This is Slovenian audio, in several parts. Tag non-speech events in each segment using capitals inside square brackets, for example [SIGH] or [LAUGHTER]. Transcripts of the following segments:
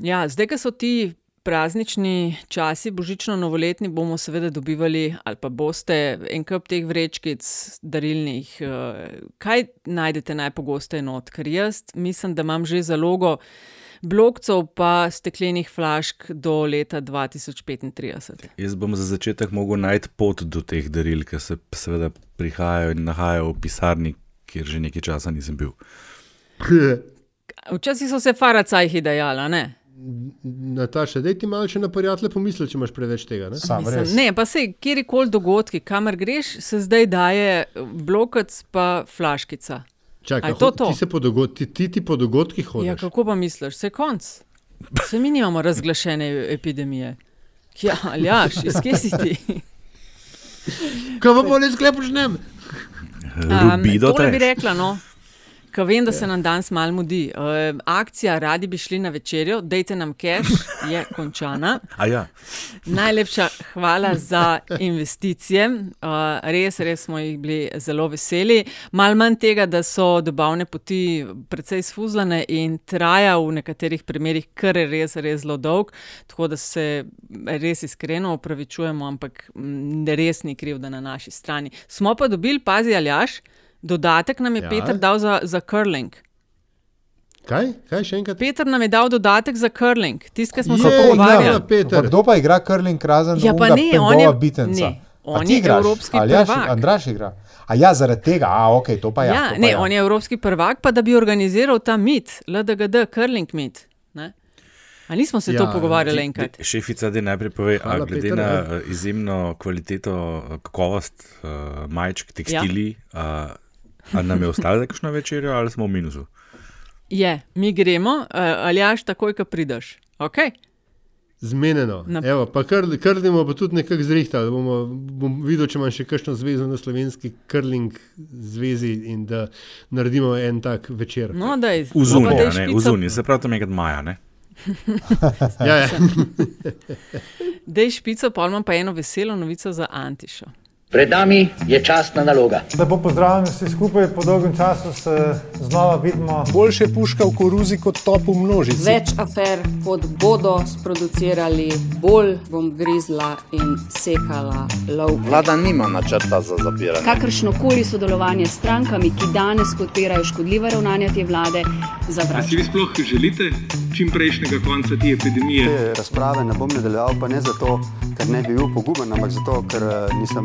Ja, zdaj, ko so ti praznični časi, božično-novoletni, bomo seveda dobivali, ali pa boste en kup teh vrečkic darilnih. eh, Kaj najdete najpogosteje not? Ker jaz mislim, da imam že zalogo blokcev, pa steklenih flašk do leta 2035. Jaz bom za začetek mogel najti pot do teh daril, ker se seveda prihajajo in nahajajo v pisarni, kjer že nekaj časa nisem bil. Včasih so se faracajhi dajala, ne? Nataša, daj ti malo še na prijatelje pomisli, če imaš preveč tega. Ne? Sam Mislim, ne, pa se kjerkoli dogodki, kamor greš, se zdaj daje blokec pa flaškica. Čakaj, to to? Ti, se po dogod, ti, ti, ti po dogodkih Ja, hodiš. kako pa misliš, se konc? Se mi nimamo razglašene epidemije. Ja, aljaš, iz kje si ti? Kaj pa bolje sklepaš ne? Rubido tole bi rekla, no. Ker vem, da se nam danes malo mudi. Uh, akcija, radi bi šli na večerjo, dajte nam cash, je [LAUGHS] končana. A ja, Najlepša hvala [LAUGHS] za investicije. Uh, res, res smo jih bili zelo veseli. Mal manj tega, da so dobavne poti precej sfuzlane in traja v nekaterih primerjih kar res, res zelo dolg. Tako da se res iskreno opravičujemo, ampak mm, res ni krivda na naši strani. Smo pa dobili, pazi, aljaš, dodatek nam je Ja. ja. Peter dal za, za curling. Kaj? Kaj še enkrat? Peter nam je dal dodatek za curling, tisti, ki smo se Je, pogovarjali. ja, Peter. Pa kdo pa igra curling razen Ja, ne, on je- Bitenca? ne, A on ti je igraš? evropski Aljaš, prvak. Andraš igra. A ja, zaradi tega, a ok, to pa ja. Ja, to pa ne, ja. on je evropski prvak, pa da bi organiziral ta mit, LDGD, curling mit. Ne? A nismo se ja, Ja, to pogovarjali Ti- enkrat? ti- Šefica, da najprej pove, a Hvala, glede Peter, na ja. eh, izjemno kvaliteto, eh, kakovost uh, majčk, tekstili, ja. uh, a nam je ostalo za kakšno večerjo ali smo v minusu? Je, mi gremo, uh, aljaš takoj, ko prideš. Okay? Zmenjeno. Evo, pa kr- krdimo pa tudi nekako zrihtali. Bomo, bom videl, če imam še kakšno zvezo na slovenski curling zvezi in da naredimo en tak večer. No, daj, V zunji, pa daj a ne, v zunji, se pravi tam nekaj maja. Ne? Ja, ja. [LAUGHS] Daj špico, pa imam pa eno veselo novico za Antišo. Pred nami je častna naloga. Lepo pozdravljeni vsi skupaj, po dolgem času se znova vidimo. Boljše puška v koruzi kot top v množici. Več afer, kot bodo sproducirali, bolj bom grizla in sekala lov. Vlada nima načrta za zapiranje. Kakršno koli sodelovanje s strankami, ki danes podpirajo škodljiva ravnanja te vlade, Si zavračam. vi sploh želite čim prejšnjega konca te epidemije? Te razprave ne bom nadaljeval, pa ne zato, ker ne bi bil poguben, ampak zato, ker eh, nisem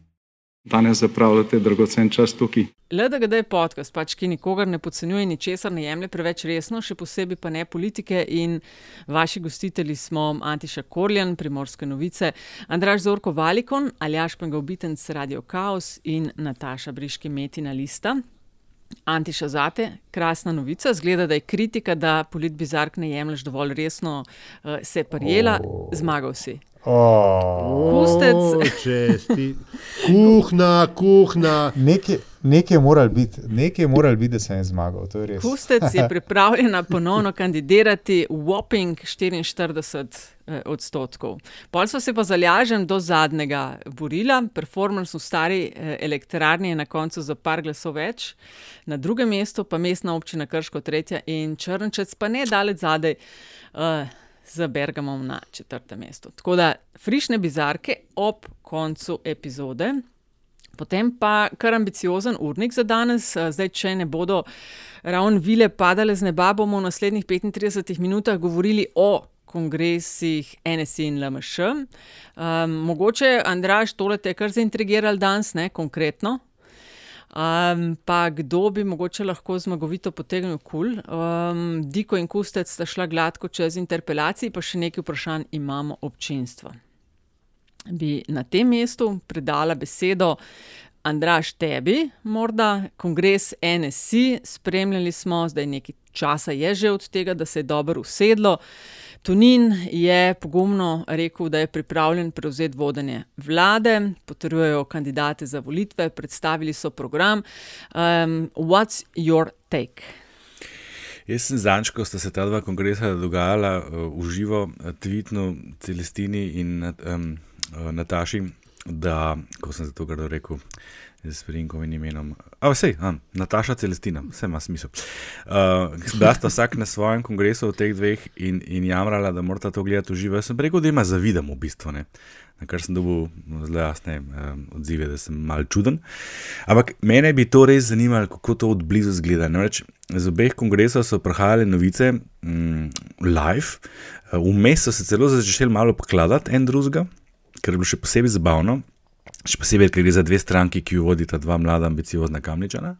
Danes zapravljate dragocen čas tukaj. LDGD je podcast, pač, ki nikogar ne podcenjuje, ničesar ne jemlje preveč resno, še posebej pa ne politike. In vaši gostitelji smo Antiša Korjan, Primorske novice, Andraš Zorko Valikon, Aljaš Pengovitenc, Radio Chaos in Nataša Briški Metina Lista. Antiša zate, krasna novica. Zgleda, da je kritika, da politbizark ne jemliš dovolj resno, uh, se je prijela, oh. zmagal si. Oh. Kustec. Česti. [LAUGHS] Kuhna, kuhna. Nekaj, nekaj je moral biti, moral biti, da sem zmagal. To je res. Kustec je [LAUGHS] pripravljena ponovno kandidirati whopping 44 eh, odstotkov. Pol so se pa zalažen do zadnjega borila, performance v stari eh, elektrarni je na koncu za par glasov več, na drugem mestu pa mestna občina Krško tretja in Črnčec pa ne daleč zadaj. Uh, Za Bergamom na četrtem mestu. Tako da frišne bizarke ob koncu epizode. Potem pa kar ambiciozen urnik za danes. Eh, Zdaj, če ne bodo ravno vile padale z neba, bomo v naslednjih 35 minutah govorili o kongresih NSI in LMŠ. Um, mogoče, Andraš, tole te je kar zaintrigiral danes, ne konkretno. Um, pa kdo bi mogoče lahko zmagovito potegnil kul? Um, Diko in Kustec sta šla gladko čez interpelaciji, pa še nekaj vprašanj imamo občinstva bi na tem mestu predala besedo Andraš tebi, morda kongres NSI. Spremljali smo, zdaj nekaj časa je že od tega, da se je dobro usedlo. Tunin je pogumno rekel, da je pripravljen prevzeti vodenje vlade, potrjujejo kandidate za volitve, predstavili so program. Um, what's your take? Jaz sem zanj, ko sta se ta dva kongresa dogajala uh, v živo, tvitno Celestini in um, uh, Nataši, da, ko sem za to grdo rekel, z Prinkovim imenom. A, vse, Nataša Celestina, vse ima smisel. Uh, da sta vsak na svojem kongresu v teh dveh in, in jamrala, da morata to gledati v živo. Jaz sem rekel, da ima zavidam v bistvu. Ne? Na kar sem dobil zelo jasne um, odzive, da sem mal čuden. Ampak mene bi to res zanimalo, kako to od blizu zgleda. Namreč z obeh kongresov so prihajale novice, um, live, vmes so se celo začeli malo pokladati en drugega, kar je bilo še posebej zabavno. Še posebej, ker gre za dve stranki, ki jo vodita dva mlada, ambiciozna kamničana.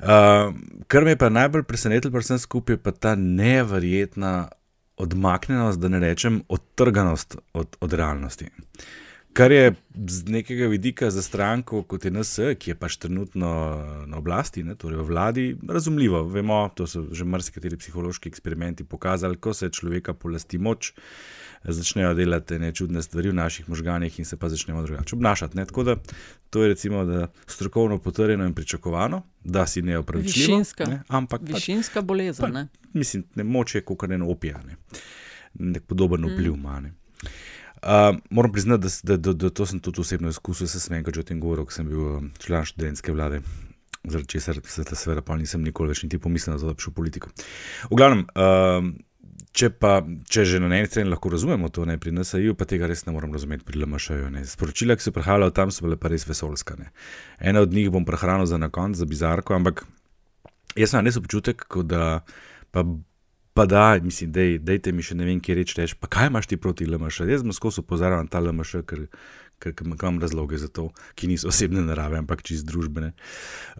Uh, kar me je pa najbolj presenetilo, predvsem skupaj, je pa ta neverjetna odmaknjenost, da ne rečem odtrganost od, od realnosti. Kar je z nekega vidika za stranko, kot je NS, ki je pač trenutno na oblasti, ne, torej v vladi, razumljivo. Vemo, to so že marsikateri psihološki eksperimenti pokazali, ko se človeka polasti moč, začnejo delati nečudne stvari v naših možganjih in se pa začnemo drugače obnašati. Ne. Tako da to je recimo strokovno potrjeno in pričakovano, da si ne opravičljivo. Višinska, ne, ampak višinska bolezen. Pa, mislim, ne moče je eno opijane, nek podoben vpliv ima. Mm. Uh, moram priznati, da, da, da, da to sem tudi osebno izkusil, se sem enkrat o tem govoril, ko sem bil član študentske vlade, zaradi česar se ta seveda pa nisem nikoli več niti pomislil, da bi šel v politiko. V glavnem, uh, če pa če že na eni strani lahko razumemo to, ne pri NSA-ju, pa tega res ne moram razumeti pri LMŠ-ju. Sporočila, ki so prihajala tam, so bile pa res vesolska. Ne. Ena od njih bom prehranil za na konc, za bizarko, ampak jaz imam res občutek, da pa Pa da, mislim, dej, dejte mi še ne vem, kje reči, reč, pa kaj imaš ti proti LMŠ? Jaz sem skozi opozarjal na ta LMŠ, ker, ker, ker imam razloge za to, ki niso osebne narave, ampak čist družbene.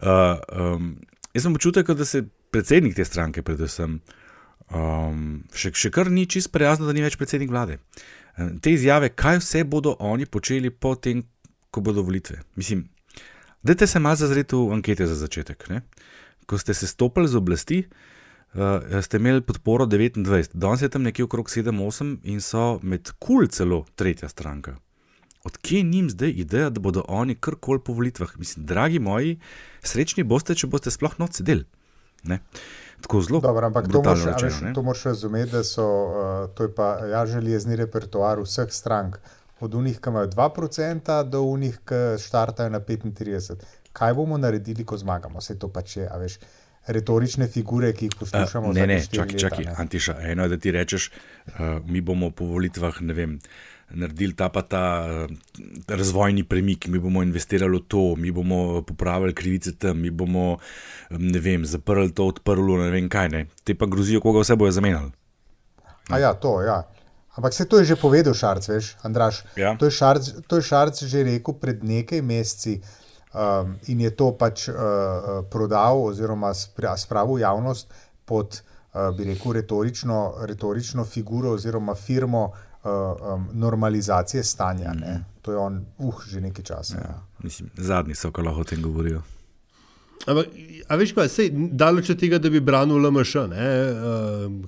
Uh, um, jaz sem občutek, da se predsednik te stranke, predvsem, um, še, še kar ni čist prijazno, da ni več predsednik vlade. Te izjave, kaj vse bodo oni počeli potem, ko bodo volitve. Mislim, dajte se malo zazreti v ankete za začetek. Ne? Ko ste se stopili z oblasti, uh, ste imeli podporo 29, danes je tam nekje okrog 7-8 in so med kul cool celo tretja stranka. Odkje jim zdaj ideja, da bodo oni karkoli po volitvah? Mislim, dragi moji, srečni boste, če boste sploh noč sedeli. Tako zelo. Dobro, ampak to moraš, rečeno, to moraš razumeti, da so uh, to je pa ja, železni repertoar vseh strank. Od unih, ki imajo 2%, do unih, ki štartajo na 35%. Kaj bomo naredili, ko zmagamo? Vse to pač je, a veš retorične figure, ki jih poslušamo. Uh, ne, ne, čakaj, čakaj, Antiša. Eno je, da ti rečeš, uh, mi bomo po volitvah, ne vem. Naredili ta pa ta razvojni premik, mi bomo investirali v to, mi bomo popravili krivice tam, mi bomo, ne vem, zaprli to, odprli, ne vem kaj. Ne. Te pa grozijo, koga vse bojo zamenjali. A ja, to, ja. Ampak se to je že povedal, Šarc, veš, Andraš. Ja. To, je Šarc, to je Šarc že rekel pred nekaj meseci, um, in je to pač uh, prodal oziroma spravil javnost pod, uh, bi rekel, retorično, retorično figuro oziroma firmo uh, um, normalizacije stanja. Mm -hmm. To je on, uh, že nekaj časa. Ja. Ja. Mislim, zadnji so, ko lahko o tem govorijo. Ampak, a veš, kaj je daleč od tega, da bi branil LMŠ, uh,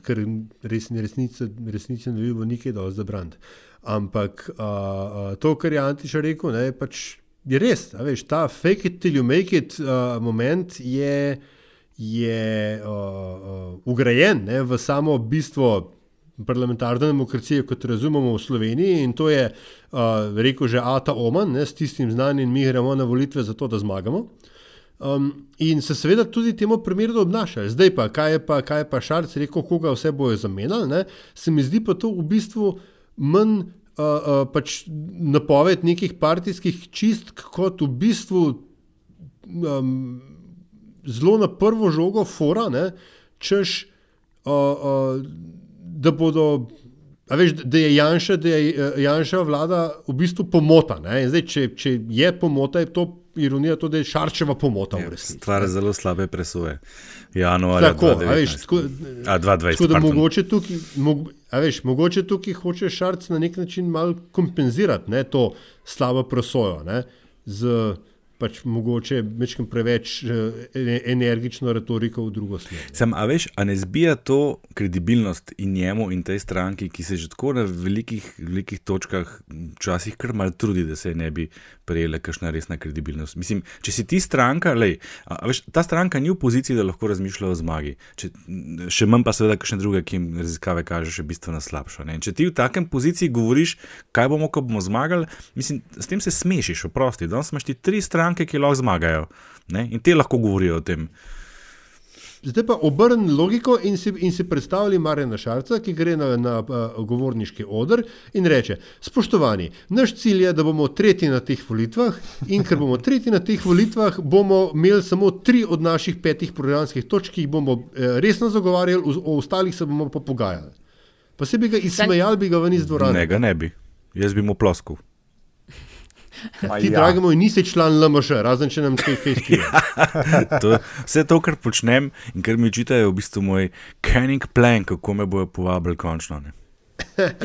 ker res ni resnice, resnice ne bi bilo nikaj dovolj za brand. Ampak uh, uh, to, kar je Antiša rekel, ne, pač je res, veš, ta fake it till you make it uh, moment je, je uh, uh, ugrajen ne, v samo bistvo parlamentarne demokracije, kot razumemo v Sloveniji. In to je uh, rekel že Ata Oman ne, s tistim znanjem, mi gremo na volitve zato, da zmagamo. Um, in se seveda tudi temu primerno obnašajo. Zdaj pa, kaj je pa, kaj je pa Šarc rekel, koga vse bojo zamenjali, se mi zdi pa to v bistvu manj uh, uh, pač napoved nekih partijskih čistk, kot v bistvu um, zelo na prvo žogo, fora, ne, češ, uh, uh, da bodo. A veš, da je Janša, da je Janša vlada v bistvu pomota. Zdaj, če, če je pomota, je to ironija, to, da je Šarčeva pomota. Je, stvar zelo slabe presoje. Januarja tako, 2019. A veš, tako, a 2020. Tako da mogoče tukaj, mog, veš, mogoče tukaj hoče Šarc na nek način malo kompenzirati ne, to slabo presojo ne, z pač mogoče večkrat preveč eh, energično retoriko v drugo smer. Sam, a veš, a ne zbija to kredibilnost in njemu in tej stranki, ki se že tako na velikih, velikih točkah včasih kar mal trudi, da se ne bi prejela kakšna resna kredibilnost. Mislim, če si ti stranka, lej, a, a veš, ta stranka ni v poziciji, da lahko razmišlja o zmagi. Če, še manj pa seveda kakšne druge, ki jim raziskave kaže še bistveno slabša. Ne? In če ti v takem poziciji govoriš, kaj bomo, ko bomo zmagali, mislim, s tem se smešiš, oprosti. Danes imaš ti tri stranke, ki lahko zmagajo ne? in te lahko govorijo o tem. Zdaj pa obrni logiko in si, in si predstavljaj Marjana Šarca, ki gre na, na uh, govorniški odr in reče: Spoštovani, naš cilj je, da bomo tretji na teh volitvah in ker bomo tretji na teh volitvah, bomo imeli samo tri od naših petih programskih točk, ki jih bomo eh, resno zagovarjali, o ostalih se bomo pa pogajali. Pa se bi ga izsmejali, bi ga ven iz dvorane. Ne, ga ne bi. Jaz bi mu ploskal. Ti, ja. dragi moj, nisi član LMŠ, razen če nam kaj fejski. [LAUGHS] to, vse to, kar počnem in kar mi učitajo, je v bistvu moj canning plan, kako me bojo povabili končno. Ne.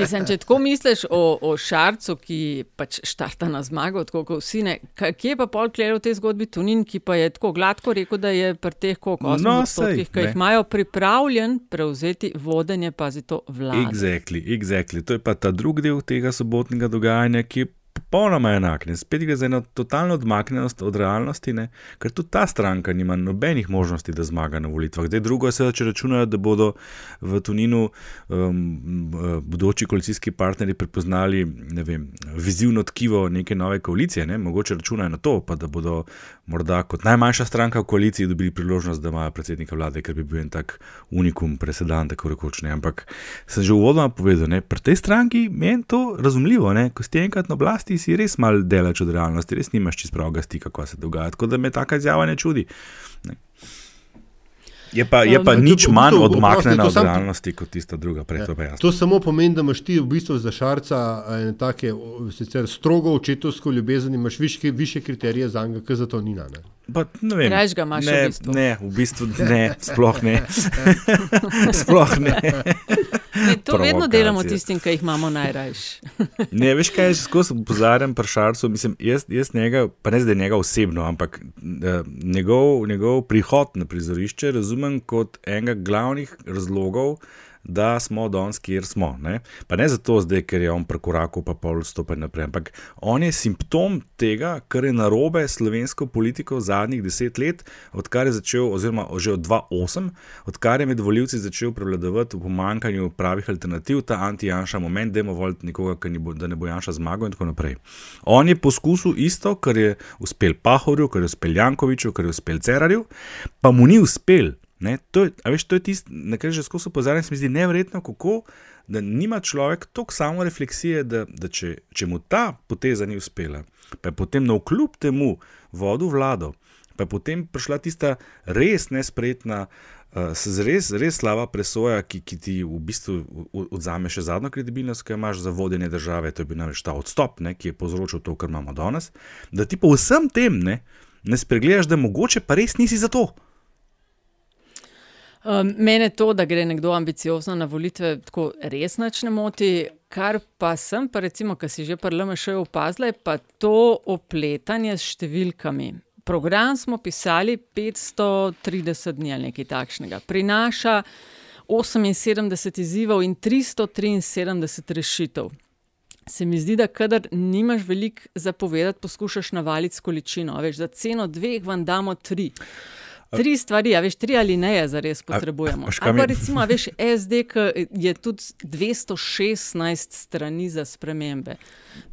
Sem, če tako misliš o, o Šarcu, ki pač štarta na zmago, tako kot vsi, ne, kje pa pol klejo v tej zgodbi Tunin, ki pa je tako gladko rekel, da je pri teh kokosih, No, ki jih imajo pripravljen prevzeti vodenje, pazi to vlado. Exactly, exactly. To je pa ta drugi del tega sobotnega dogajanja, ki je popolnoma enak. Ne? Spet gre za eno totalno odmaknjenost od realnosti, ne? ker tudi ta stranka nima nobenih možnosti, da zmaga na volitvah. Zdaj, drugo je, seveda, če računajo, da bodo v Tuninu um, bodoči koalicijski partnerji prepoznali ne vem, vizivno tkivo neke nove koalicije, ne? mogoče računajo na to, pa da bodo morda kot najmanjša stranka v koaliciji dobili priložnost, da imajo predsednika vlade, ker bi bil en tak unikum, presedan, tako rekoč. Ne? Ampak sem že uvodoma povedal, ne? pri tej stranki meni to razumljivo, ne? ko ste enkrat na oblasti, si res mal delač od realnosti, res nimaš čist pravega stika, kaj se dogaja. Tako da me taka izjava ne čudi. Ne? Je pa, je pa Um, nič to- v manj odmaknjena to od realnosti kot tista druga, prej to pa jasno. To samo pomeni, da imaš ti v bistvu za šarca ene take sicer strogo očetovsko ljubezen, imaš viške, više kriterije za njega, kot za to nina. Ne? Pa, ne vem, Rajš ga imaš v ne, bistvu. ne, v bistvu ne, sploh ne. [LAUGHS] sploh ne. [LAUGHS] Ne, to vedno delamo tistim, ki jih imamo najrajš. [LAUGHS] Ne, veš kaj, jaz skozi opozarjam pri Šarcu, mislim, jaz, jaz njega, pa ne zdaj njega osebno, ampak eh, njegov, njegov prihod na prizorišče razumem kot enega glavnih razlogov, da smo danes, kjer smo. Ne? Pa ne zato, zdaj, ker je on prekorakal, pa pol stopaj naprej, ampak on je simptom tega, kar je narobe slovensko politiko zadnjih deset let, odkar je začel, oziroma že od 2008, odkar je med voljivci začel prevladovati v pomankanju pravih alternativ, ta anti-Janša moment, da je voliti nekoga, ni bo, da ne bo Janša zmagal in tako naprej. On je poskusil isto, kar je uspel Pahorju, kar je uspel Jankoviču, kar je uspel Cerarju, pa mu ni uspel. Ne, to je, veš, to je tisto, na kar že skozi opozarjam, se mi zdi nevrjetno, kako da nima človek toliko samo refleksije, da, da če, če mu ta poteza ni uspela, pa je potem na vkljub temu vodil vlado, pa je potem prišla tista res nespretna, uh, res, res slaba presoja, ki, ki ti v bistvu odzame še zadnjo kredibilnost, ki jo imaš za vodenje države, to je bil namreč ta odstop, ne, ki je povzročil to, kar imamo danes, da ti po vsem tem ne, ne spregledaš, da mogoče pa res nisi za to. Um, mene to, da gre nekdo ambiciozno na volitve, tako res nič ne moti. Kar pa sem, pa recimo, kar si že pri LMŠ opazila, je pa to opletanje s številkami. Program smo pisali 530 dni ali nekaj takšnega. Prinaša 78 izzivov in 373 rešitev. Se mi zdi, da kadar nimaš veliko zapovedati, poskušaš navaliti s količino. Veš, za ceno dveh vam damo tri. Tri stvari, a veš, tri ali ne, za res potrebujemo. pa mi- recimo, veš, SD, je tudi 216 strani za spremembe.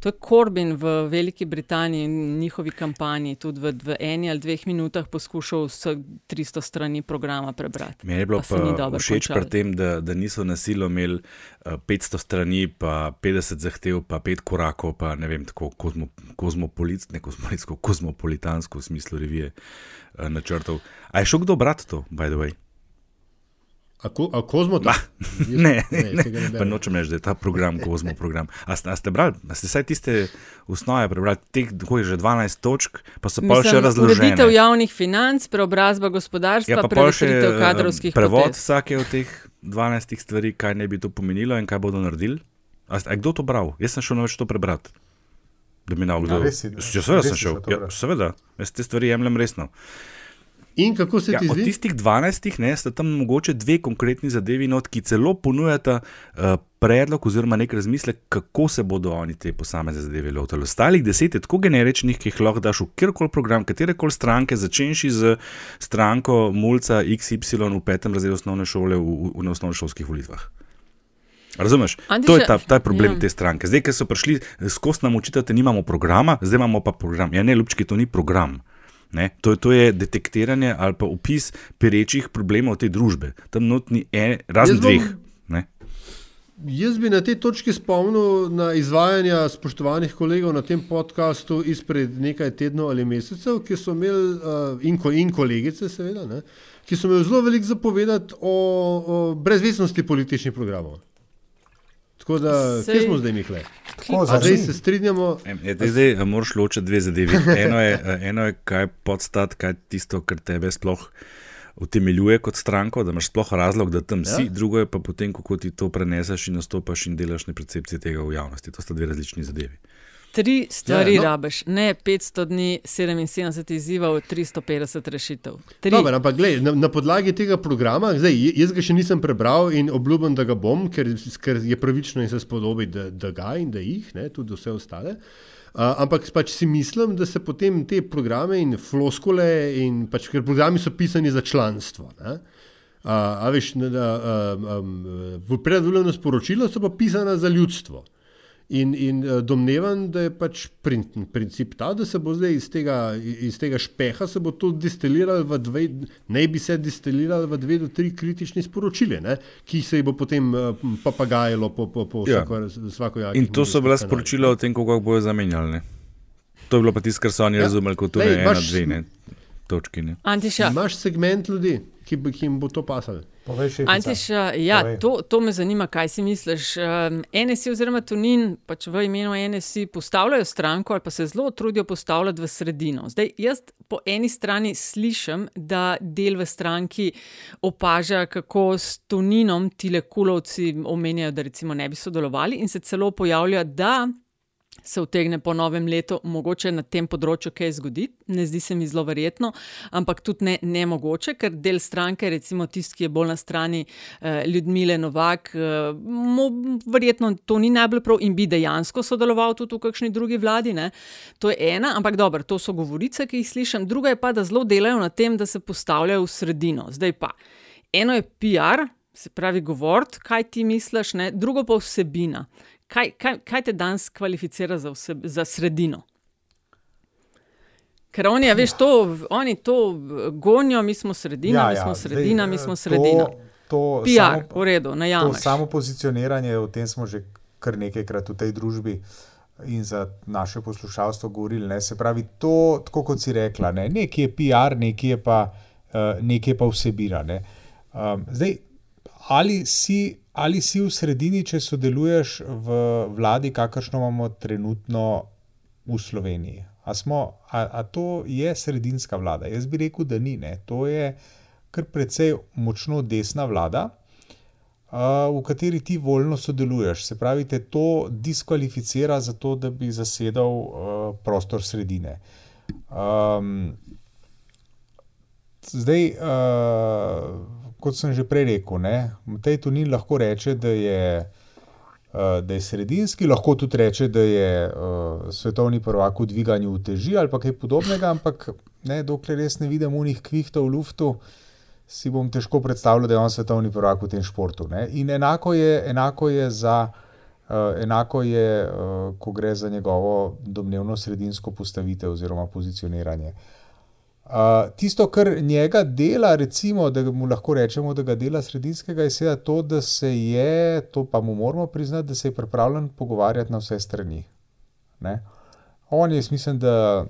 To je Corbyn v Veliki Britaniji in njihovi kampanji, tudi v, v eni ali dveh minutah poskušal vse 300 strani programa prebrati. Meni je bilo Pa pa všeč pri tem, da, da niso na silo imeli uh, 500 strani, pa 50 zahtev, pa 5 korakov, pa ne vem, tako kozmo, kozmopolit, ne kozmopolitsko, kozmopolitansko v smislu revije uh, načrtov. A je šel kdo brati to, by the way? A, ko, a kozmo to? [LAUGHS] Ah, ne, ne, ne, ne nočem reči, da je ta program kozmo program. A ste, a ste brali, a ste vsaj tiste osnove prebrali, teh, je že 12 točk, pa so pa še razložene. Ureditev javnih financ, preobrazba gospodarstva, Ja, pa prevetritev eh, kadrovskih prevod potez. vsake od teh 12 stvari, kaj ne bi to pomenilo in kaj bodo naredili. A, ste- a kdo to bral? Jaz sem šel več to prebrati. Da mi na kdo. Ja, res si- Ja, seveda sem šel. Ja, seveda, jaz te stvari jemljem resno. In kako se Ja, ti od zdi? tistih 12 ne, sta tam mogoče dve konkretni zadevi, not, ki celo ponujata uh, predlog oziroma nek razmislek, kako se bodo oni te posamezne zadeve lotili. Ostalih deset je tako generičnih, ki jih lahko daš v kjerkoli program, katerekoli stranke, začenši z stranko Mulca XY v petem razredu osnovne šole v, v, v, osnovnošolskih volitvah. Razumeš? Antiša- To je ta, ta problem ja. te stranke. Zdaj, ker so prišli skozi nam učitati, nimamo programa, zdaj imamo pa program. Ja, ne, ljubčki, to ni program. Ne, to, je- to je detektiranje ali pa opis perečih problemov te družbe. Tam not ni en, razen dveh. Ne. Jaz bi na tej točki spomnil na izvajanja spoštovanih kolegov na tem podkastu izpred nekaj tednov ali mesecev, ki so imeli, uh, in, ko, in kolegice, seveda, ne, ki so imeli zelo veliko zapovedati o, o brezveznosti političnih programov. Tako da, Sej- kje smo zdaj? Tako, A zdaj se strinjamo. Em, je, zdaj, moraš ločiti dve zadevi. [LAUGHS] Eno je, eh, eno je kaj je podstat, kaj je tisto, kar tebe sploh utemeljuje kot stranko, da imaš sploh razlog, da tam Ja. si, drugo je pa potem, kako ti to preneseš in nastopaš in delaš na percepciji tega v javnosti. To sta dve različni zadevi. Tri stvari Ja, no. rabeš, ne 500 dni, 77 izzivov, 350 rešitev. Tri. Dobar, ampak gled, na, na podlagi tega programa, zdaj, jaz ga še nisem prebral in obljubim, da ga bom, ker, ker je pravično in se spodobi, da, da ga in da jih, ne, tudi vse ostale. Uh, ampak pač si mislim, da se potem te programe in floskole, in pač, ker programi so pisani za članstvo. Ne? Uh, a veš, da, um, um, v predvoljeno sporočilo so pa pisana za ljudstvo. In, in uh, domnevam, da je pač prin, princip ta, da se bo zdaj iz tega, iz tega špeha se bo to destiliralo v dve, naj bi se destiliralo v dve do tri kritične sporočile, ne, ki se jih bo potem uh, papagajalo po, po, po Ja. vsako, vsako In to so bila sporočila o tem, kako bojo zamenjali. Ne? To je bilo pa tisto, kar so oni Ja. ja. razumeli kot ena, dve ne, točki. Ne. Imaš segment ljudi, ki, bi- ki jim bo to pasalo. Antiša, ja, Povej. to, to me zanima, kaj si misliš. Um, NSI oziroma Tunin pač v imenu NSI postavljajo stranko ali pa se zelo trudijo postavljati v sredino. Zdaj, jaz po eni strani slišim, da del v stranki opaža, kako s Tuninom ti lekulovci omenjajo, da recimo ne bi sodelovali in se celo pojavlja, da se utegne po novem letu mogoče na tem področju kaj zgoditi. Ne zdi se mi zelo verjetno, ampak tudi ne, ne mogoče, ker del stranke, recimo tisti, ki je bolj na strani eh, Ljudmile Novak, eh, mu verjetno to ni najbolj prav in bi dejansko sodeloval tudi v kakšni drugi vladi. Ne? To je ena, ampak dobro, to so govorice, ki jih slišim. Druga je pa, da zelo delajo na tem, da se postavljajo v sredino. Zdaj pa, eno je PR. Se pravi, govoriti, kaj ti misliš, ne? drugo pa vsebina. Kaj, kaj, kaj te danes kvalificira za, vse, za sredino? Ker oni, a veš, to, oni to gonijo, mi smo sredina, ja, mi smo sredina, zdaj, mi smo eh, sredina. To, to PR, samo- v redu, To najameš. samo pozicioniranje, o tem smo že kar nekajkrat v tej družbi in za naše poslušalstvo govorili. Ne? Se pravi, to, tako kot si rekla, ne? nekaj je PR, nekaj je pa, uh, nekaj je pa vsebina. Ne? Um, zdaj, ali si, ali si v sredini, če sodeluješ v vladi, kakršno imamo trenutno v Sloveniji? A, smo, a, a to je sredinska vlada? Jaz bi rekel, da ni. Ne? To je kar precej močno desna vlada, uh, v kateri ti voljno sodeluješ. Se pravi, te to diskvalificira za to, da bi zasedal uh, prostor sredine. Um, zdaj, uh, kot sem že prej rekel, ne, Matej Tunin lahko reče, da je. Uh, da je sredinski, lahko tudi reče, da je uh, svetovni prvak v dviganju uteži ali kaj podobnega, ampak ne, dokler jaz ne vidim unih kvihtov v luftu, si bom težko predstavljal, da je on svetovni prvak v tem športu. Ne? In enako je, enako je, za, uh, enako je uh, ko gre za njegovo domnevno sredinsko postavitev oziroma pozicioniranje. Uh, tisto, kar njega dela, recimo, da mu lahko rečemo, da ga dela sredinskega, je seveda to, da se je, to pa mu moramo priznati, da se je pripravljen pogovarjati na vse strani. Ne? On je, mislim, da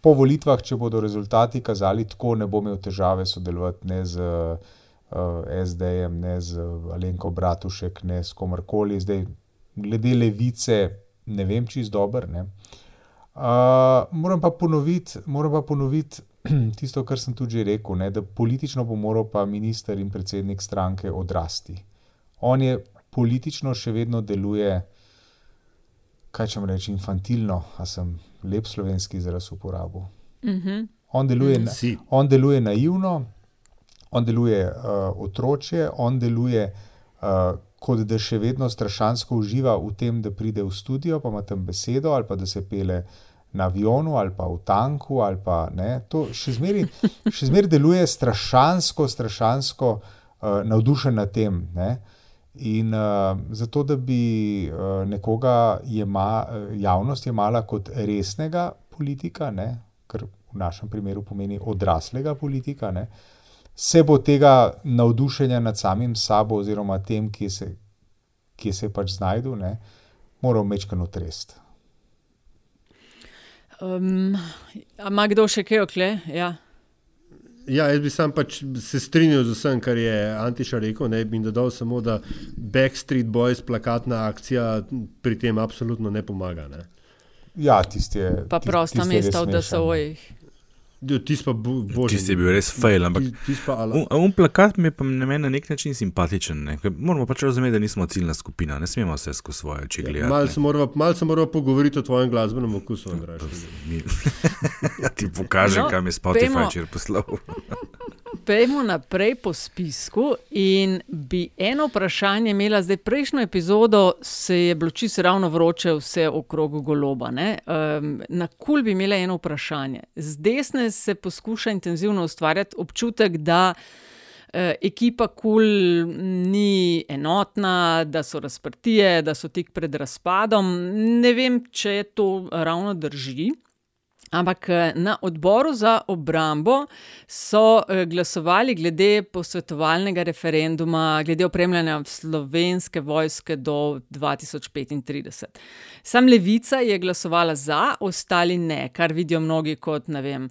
po volitvah, če bodo rezultati kazali tako, ne bo imel težave sodelovati ne z uh, SD-jem, ne z Alenko Bratušek, ne s komarkoli. Zdaj, glede levice, ne vem, čist dober. Ne? Uh, moram pa ponoviti, moram pa ponoviti [CLEARS THROAT] tisto, kar sem tudi že rekel, ne, da politično bo moral pa minister in predsednik stranke odrasti. On je politično še vedno deluje kaj če reči, infantilno, a sem lep slovenski izraz uporabil. Mhm. On deluje, na, Si. on deluje naivno, on deluje uh, otročje, on deluje uh, kot da še vedno strašansko uživa v tem, da pride v studio, pa ima tam besedo, ali pa da se pele na avionu, ali pa v tanku. ali Pa, ne, to še zmeraj še zmeraj deluje strašansko, strašansko uh, navdušen nad tem. Ne. In uh, zato, da bi uh, nekoga jema, javnost jemala kot resnega politika, ne, kar v našem primeru pomeni odraslega politika, ne, se bo tega navdušenja nad samim sabo, oziroma tem, kje se, kje se je pač znašel, moral mečkano trest. Um, a ima kdo še kaj okle? Ja. Ja, jaz bi sam pač se strinjal z vsem, kar je Antiša rekel, ne bi dodal samo, da Backstreet Boys plakatna akcija pri tem absolutno ne pomaga. Ne. Ja, tisti je. Pa prosta res mesta v smešen. DSO-jih. Tisti pa bo, božji. Tisti je bil res fail, ampak un, un plakat mi je pa na meni na nek način simpatičen. Ne? Ker Moramo pač razumeti, da nismo ciljna skupina, ne smemo vse skozi svoje oči gledati. Malo ne. se morava, mal se morava pogovoriti o tvojem glasbenem okusu, Andraž. Mi- Ja, [LAUGHS] ti pokažem, No, kam je Spotify včeraj poslal. [LAUGHS] Pejmo naprej po spisku in bi eno vprašanje imela. Zdaj, prejšnjo epizodo se je bilo čisto ravno vroče vse okrog goloba. Um, na kul bi imela eno vprašanje. Z desne se poskuša intenzivno ustvarjati občutek, da eh, ekipa kul ni enotna, da so razprtije, da so tik pred razpadom. Ne vem, če to ravno drži. Ampak eh, na odboru za obrambo so eh, glasovali glede posvetovalnega referenduma, glede opremljanja slovenske vojske do 2035. Sam Levica je glasovala za, ostali ne, kar vidijo mnogi kot vem,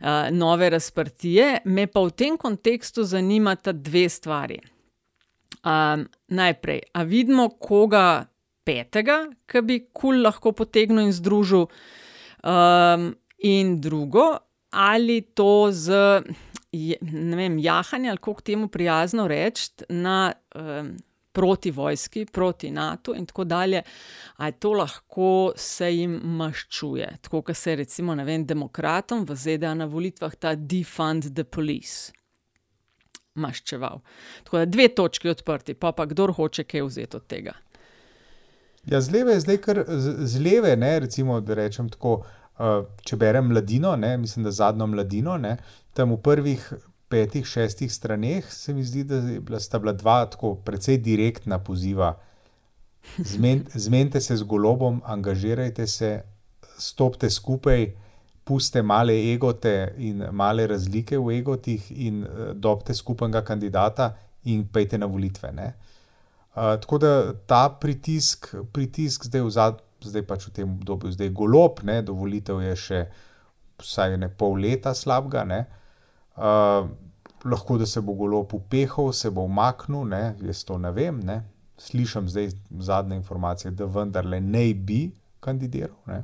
eh, nove razprtije. Me pa v tem kontekstu zanimata dve stvari. Um, najprej, a vidimo koga petega, ki bi kul lahko potegnil in združil. Um, in drugo, ali to z ne vem, jahanjem, ali kako temu prijazno reči, na um, proti vojski, proti NATO in tako dalje, ali to lahko se jim maščuje. Tako kot se recimo ne vem, demokratom v ZDA na volitvah ta defund the police. Maščeval. Tako da dve točki odprti, pa pa kdo hoče kaj vzeti od tega. Ja, z leve je zdaj kar z, z leve, ne, recimo, da rečem tako, uh, če berem mladino, ne, mislim, da zadnjo mladino, ne, tam v prvih petih, šestih straneh se mi zdi, da bila, sta bila dva tako precej direktna poziva. Zmen, zmenite se z golobom, angažirajte se, stopite skupaj, puste male egote in male razlike v egotih in uh, dobite skupnega kandidata in pejte na volitve. Ne. Uh, tako da ta pritisk, pritisk zdaj, v zad, zdaj pač v tem obdobju, zdaj golob, ne, do volitev je še vsaj ne pol leta slabega. Ne, uh, lahko da se bo golob upehal, se bo umaknil, ne, jaz to ne vem. Ne. Slišim zdaj zadnje informacije, da vendarle ne bi kandidiral. Ne.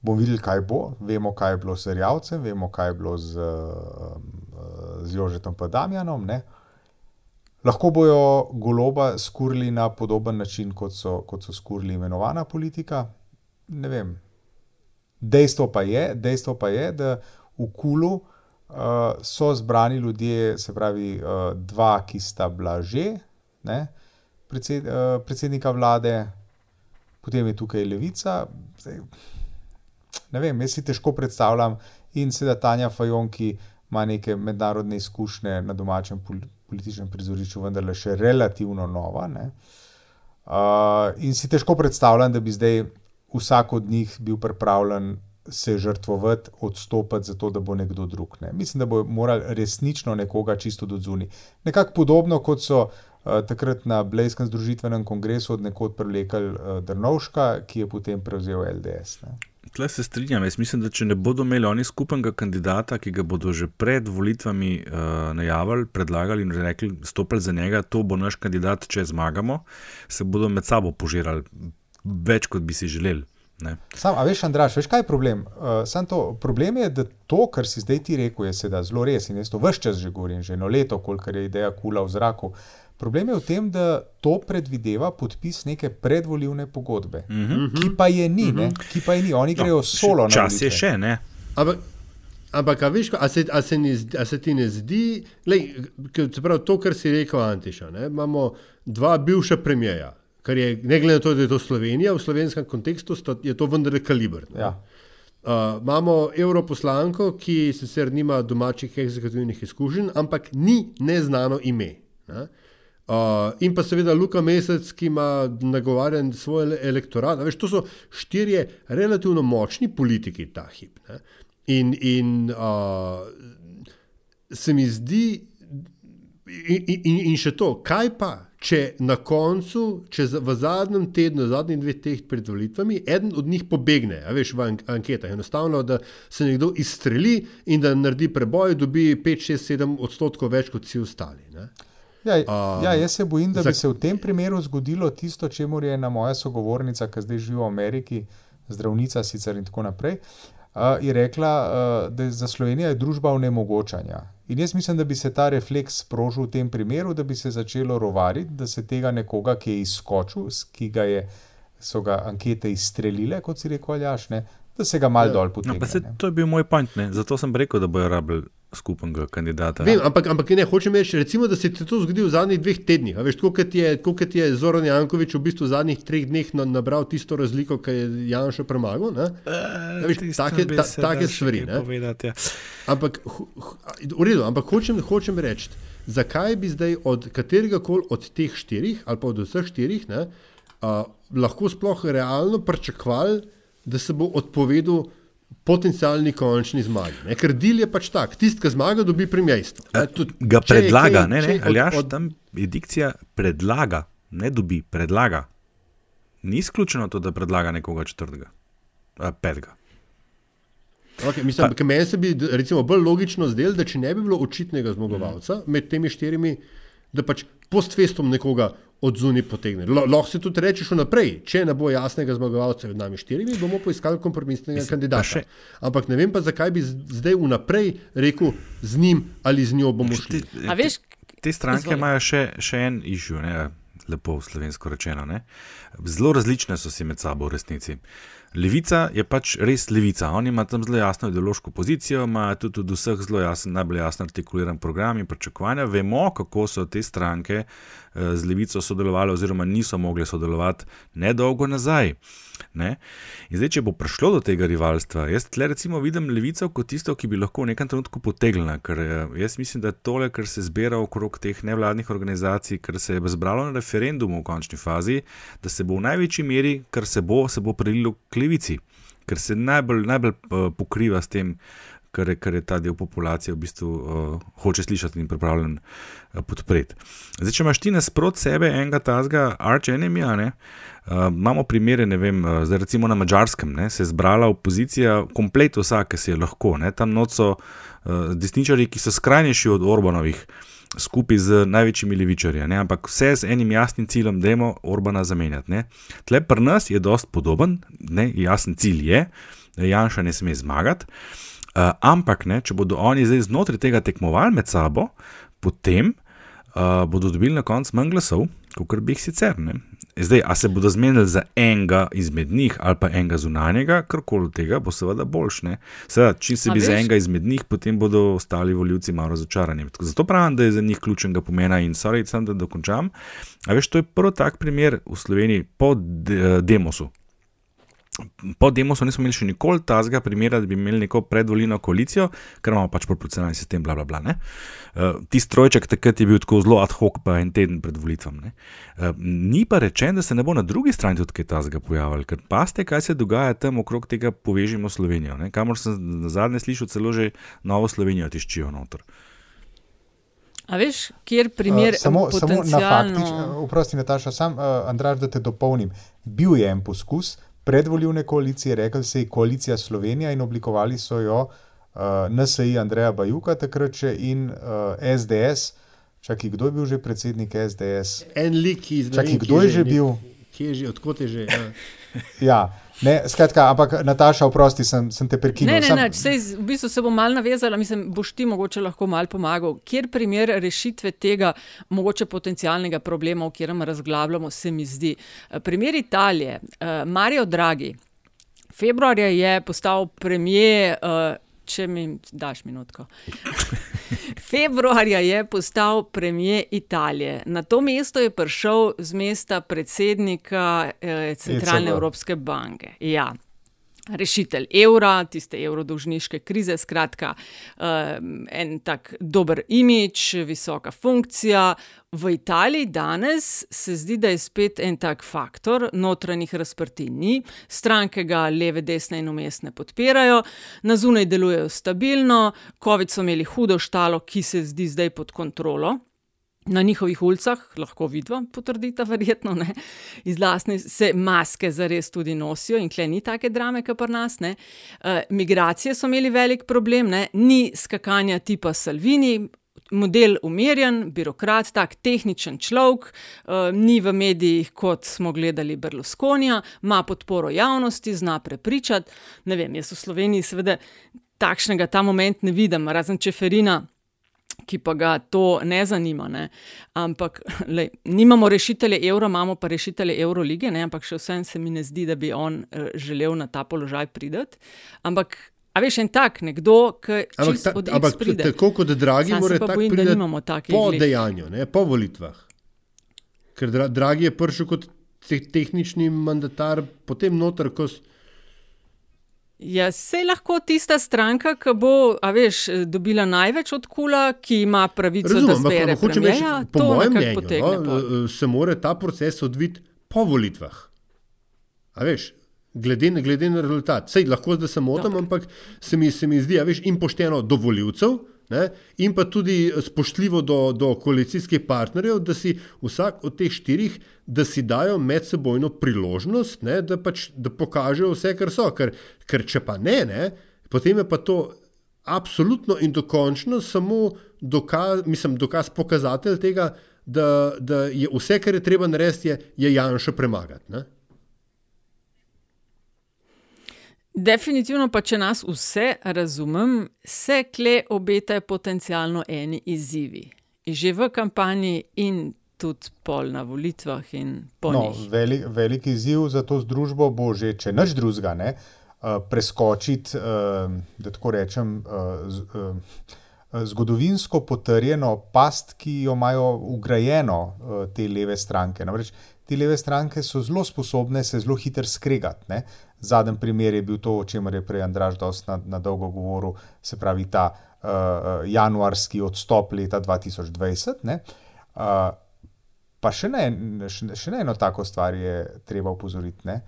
Bomo videli, kaj bo. Vemo, kaj je bilo s Rjavcem, vemo, kaj je bilo z, uh, z Jožetom Padamjanom. Ne. Lahko bojo goloba skurili na podoben način, kot so, kot so skurili imenovana politika. Ne vem. Dejstvo pa je, dejstvo pa je da v Kulu uh, so zbrani ljudje, se pravi, uh, dva, ki sta bila že, ne, predsed, uh, predsednika vlade, potem je tukaj Levica. Zdaj, ne vem, jaz si težko predstavljam, in seveda Tanja Fajon, ki ima neke mednarodne izkušnje na domačem pol političnem prizorišču, vendar le še relativno nova. Ne? Uh, in si težko predstavljam, da bi zdaj vsak od njih bil pripravljen se žrtvovati, odstopiti, zato da bo nekdo drug. Ne? Mislim, da bo moral resnično nekoga čisto do zunaj. Nekako podobno kot so uh, takrat na Blejskem združitvenem kongresu od nekod privlekli uh, Drnovška, ki je potem prevzel LDS. Ne? Tle se strinjam. Jaz mislim, da če ne bodo imeli oni skupnega kandidata, ki ga bodo že pred volitvami uh, najavili, predlagali in rekli, stopili za njega, to bo naš kandidat, če zmagamo, se bodo med sabo požirali več, kot bi si želeli. Ne. Sam, a veš, Andraš, veš, kaj je problem? Uh, sam to, problem je, da to, kar si zdaj ti rekel, je seveda zelo res in jaz to vse čas že govorim, že eno leto, kolikor je ideja kula v zraku. Problem je v tem, da to predvideva podpis neke predvoljivne pogodbe, Mm -hmm. ki pa je ni, ne? ki pa je ni, oni grejo solo na Čas je še, ne? Ampak, ampak a veš, a se, a, se ni, zdi- a se ti ne zdi, lej, pravi, to, kar si rekel, Antiša, ne, imamo dva bivša premijeja, kar je, ne glede na to, da je to Slovenija, v slovenskem kontekstu sta, je to vendarle kaliber. ne. Ja. Uh, imamo europoslanko, ki sicer nima domačih egzekutivnih izkušenj, ampak ni neznano ime. Ne? Uh, in pa seveda Luka Mesec, ki ima nagovarjen svoj ele- elektorat. Veš, to so štirje relativno močni politiki ta hip. Ne? In, in uh, se mi zdi, in, in, in še to, kaj pa, če na koncu, če v zadnjem tednu, zadnjih dveh teh pred volitvami, eden od njih pobegne, a veš, v ank- anketah. Enostavno, da se nekdo izstreli in da naredi preboj, dobi 5, 6, 7 odstotkov več kot vsi ostali. Ne? Ja, Um, ja, jaz se bojim, da za- bi se v tem primeru zgodilo tisto, čemu je ena moja sogovornica, ki zdaj živi v Ameriki, zdravnica sicer in tako naprej. Uh, je rekla, uh, da je za Slovenijo je družba onemogočanja. In jaz mislim, da bi se ta refleks sprožil v tem primeru, da bi se začelo rovariti, da se tega nekoga, ki je izskočil, ki ga je, so ga ankete izstrelile, kot si rekel, Aljaš, ne, da se ga mal dol No, potegne. pa se, to je bil moj point, ne? zato sem rekel, da bojo rabili skupnega kandidata. Vem, ampak, ampak ne hočem reči, recimo, da se ti to zgodi v zadnjih dveh tednih. a Veš, tako kot je, tako kot je Zoran Jankovič v bistvu v zadnjih treh dneh na, nabral tisto razliko, ki je Janša premagal. Ne? A Veš, take, ta, take stvari. povedati, ja. Ampak, v redu, ampak hočem, hočem reči, zakaj bi zdaj od katerega koli od teh štirih ali pa od vseh štirih ne, a, lahko sploh realno pričakovali, da se bo odpovedal potencialni končni zmagi. Ne? Ker del je pač tak, tisti, ki zmaga, dobi premijejstvo. Ga če je predlaga, kaj- ne, ne, od- Aljaš, od- tam je dikcija predlaga, ne dobi, predlaga. Ni izključeno to, da predlaga nekoga četrtega, a, petega. Okay, mislim, pa, meni se bi recimo, bolj logično zdelo, da če ne bi bilo očitnega zmagovalca mm. med temi štirimi, da pač postfestom nekoga od zunaj potegne. Lahko se tudi rečeš vnaprej, če ne bo jasnega zmagovalca med nami štirimi, bomo poiskali kompromisnega Mislim, kandidata. še- Ampak ne vem pa, zakaj bi zdaj vnaprej rekel, z njim ali z njo bomo šli. A veš, Te stranke Izvoli. imajo še, še en išju, ne, lepo slovensko rečeno. Ne. Zelo različne so si med sabo v resnici. Levica je pač res levica. Oni imajo tam zelo jasno ideološko pozicijo, imajo tudi od vseh zelo jasen, najbolj jasno artikuliran program in pričakovanja. Vemo, kako so te stranke eh, z levico sodelovali, oziroma niso mogle sodelovati nedolgo nazaj. Ne? In zdaj, če bo prišlo do tega rivalstva, jaz tle recimo vidim levico kot tisto, ki bi lahko v nekem trenutku potegnila, ker eh, jaz mislim, da tole, kar se zbira okrog teh nevladnih organizacij, kar se je zbralo na referendumu v končni fazi, da se bo v največji meri, kar se bo, se bo prelilo k levici, ker se najbolj, najbolj eh, pokriva s tem, kar je, kar je ta del populacije v bistvu uh, hoče slišati in pripravljen uh, podpreti. Zdaj, če imaš ti nasprot sebe enega tazga arch enemija, ne, uh, imamo primere, ne vem, uh, zdaj recimo na mačarskem, ne, se je zbrala opozicija, komplet vsak, ki se je lahko, ne, tam noč so uh, desničari, ki so skrajnejši od Orbanovih. Skupaj z največjimi levičarji, ampak vse z enim jasnim ciljem, da je Orbana zamenjati. Ne? Tle pri nas je dost podoben, ne? jasen cilj je, da Janša ne sme zmagati. Uh, ampak, ne, če bodo oni zdaj znotraj tega tekmovali med sabo, potem uh, bodo dobili na koncu manj glasov, kot bi jih sicer. Ne. Zdaj, a se bodo zmenili za enega izmed njih ali pa enega zunanjega, karkoli tega bo seveda boljše. Seveda, če se A bi za veš- enega izmed njih, potem bodo ostali voljivci malo razočarani. Tako, zato pravim, da je za njih ključnega pomena in sorry, sem da dokončam. A veš, to je prvi tak primer v Sloveniji po de, Demosu. Po Demosu nismo imeli še nikoli tazga primera, da bi imeli neko predvoljeno koalicijo, ker imamo pač proporcionalni sistem, bla, bla, bla. ne. Uh, Tisti trojček takrat je bil tako zelo ad hoc, pa en teden pred volitvami. Uh, ni pa rečeno, da se ne bo na drugi strani tudi kaj tazga pojavil, ker paste, kaj se dogaja tam okrog tega povežimo Slovenijo. ne. Kamor sem na zadnje slišal, celo že novo Slovenijo tiščijo noter. a veš, kjer primer Uh, samo, samo na potencialno... faktično, oprosti, Nataša, sam uh, Andraž, da te dopolnim. Bil je en poskus predvoljivne koalicije, rekli se je koalicija Slovenija in oblikovali so jo uh, NSI Andreja Bajuka takrat še in uh, SDS. Čakaj, kdo je bil že predsednik SDS? En lik iz Čakaj, kdo je že bil? Kje je že, odkot je že? Ja. [LAUGHS] Ja, Ne, skratka, ampak Nataša, oprosti, sem, sem te prekinil. Ne, ne, Sam- ne, sej, v bistvu se bom malo navezala, mislim, boš ti mogoče lahko malo pomagal. Kjer primer rešitve tega mogoče potencialnega problema, o katerem razglabljamo, se mi zdi. Primer Italije, eh, Mario Draghi, februarja je postal premijer, eh, če mi daš minutko. Februarja je postal premijer Italije. Na to mesto je prišel z mesta predsednika eh, Centralne ECB. Evropske banke. Ja. Rešitelj evra, tiste evrodolžniške krize, skratka, um, en tak dober imič, visoka funkcija. V Italiji danes se zdi, da je spet en tak faktor, notranjih razprtij ni, stranke ga leve, desne in umestne podpirajo, na zunaj delujejo stabilno, COVID so imeli hudo štalo, ki se zdi zdaj pod kontrolo. Na njihovih ulicah, lahko vidva, potrdita, verjetno ne, iz lastne se maske zares tudi nosijo in kle ni take drame, kot pri nas. Uh, migracije so imeli velik problem, ne. ni skakanja tipa Salvini. Model umirjen, birokrat, tak tehničen človek, uh, ni v medijih, kot smo gledali Berlusconija, ima podporo javnosti, zna prepričati. Ne vem, jaz v Sloveniji seveda takšnega ta moment ne vidim, razen Čeferina, ki pa ga to ne zanima. Ne. Ampak lej, nimamo rešitelje evra, imamo pa rešitelje Eurolige, ne. ampak še vsem se mi ne zdi, da bi on eh, želel na ta položaj priti. Ampak. A veš, en tak, nekdo, ki ta, od X pride. tako kot dragi, mora tako bojim, da nimamo takih po glih. dejanju, ne, po volitvah. Ker dra, dragi je prišel kot te, tehnični mandatar, potem noter, ko s- Ja, se lahko tista stranka, ki bo, a veš, dobila največ od kula, ki ima pravico, Razumem, da zbere ampak hočem reči, po mojem mnenju, no, pol. eh, se mora ta proces odviti po volitvah. A veš, glede, glede na rezultat. Sej lahko, da se motim, ampak se mi, se mi zdi, a veš, in pošteno do voljivcev. Ne, in pa tudi spoštljivo do, do koalicijskih partnerjev, da si vsak od teh štirih, da si dajo medsebojno priložnost, ne, da, pač, da pokažejo vse, kar so. Ker, ker če pa ne, ne, potem je pa to absolutno in dokončno samo dokaz, mislim, dokaz, pokazatelj tega, da, da je vse, kar je treba narediti, je, je Janša premagati. Ne? Definitivno pa, če nas vse razumem, se kle obetajo potencialno eni izzivi. Že v kampanji in tudi pol na volitvah in po No, njih. velik, velik izziv za to združbo bo že, če nič drugega, ne, uh, preskočiti, uh, da tako rečem, uh, z, uh, zgodovinsko potrjeno past, ki jo imajo ugrajeno uh, te leve stranke. Namreč te leve stranke so zelo sposobne se zelo hitro skregati. Ne. Zadnji primer je bil to, o čemer je prej Andraš dosti na, na dolgo govoril, se pravi ta uh, januarski odstop leta 2020. Ne. Uh, Pa še, ne, še, še na eno tako stvar je treba upozoriti. Ne?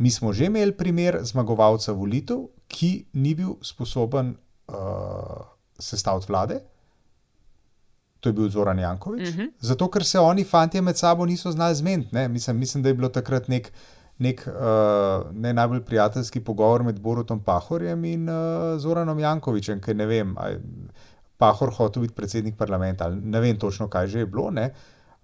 Mi smo že imeli primer zmagovalca volitev, ki ni bil sposoben uh, sestaviti vlade. To je bil Zoran Jankovič. Mhm. Zato, ker se oni, fanti, med sabo niso znali zmeniti. Mislim, mislim, da je bilo takrat nek, nek uh, ne najbolj prijateljski pogovor med Borutom Pahorjem in uh, Zoranom Jankovičem, ker ne vem, ali Pahor hotel biti predsednik parlamenta ali ne vem točno, kaj že je bilo. Ne.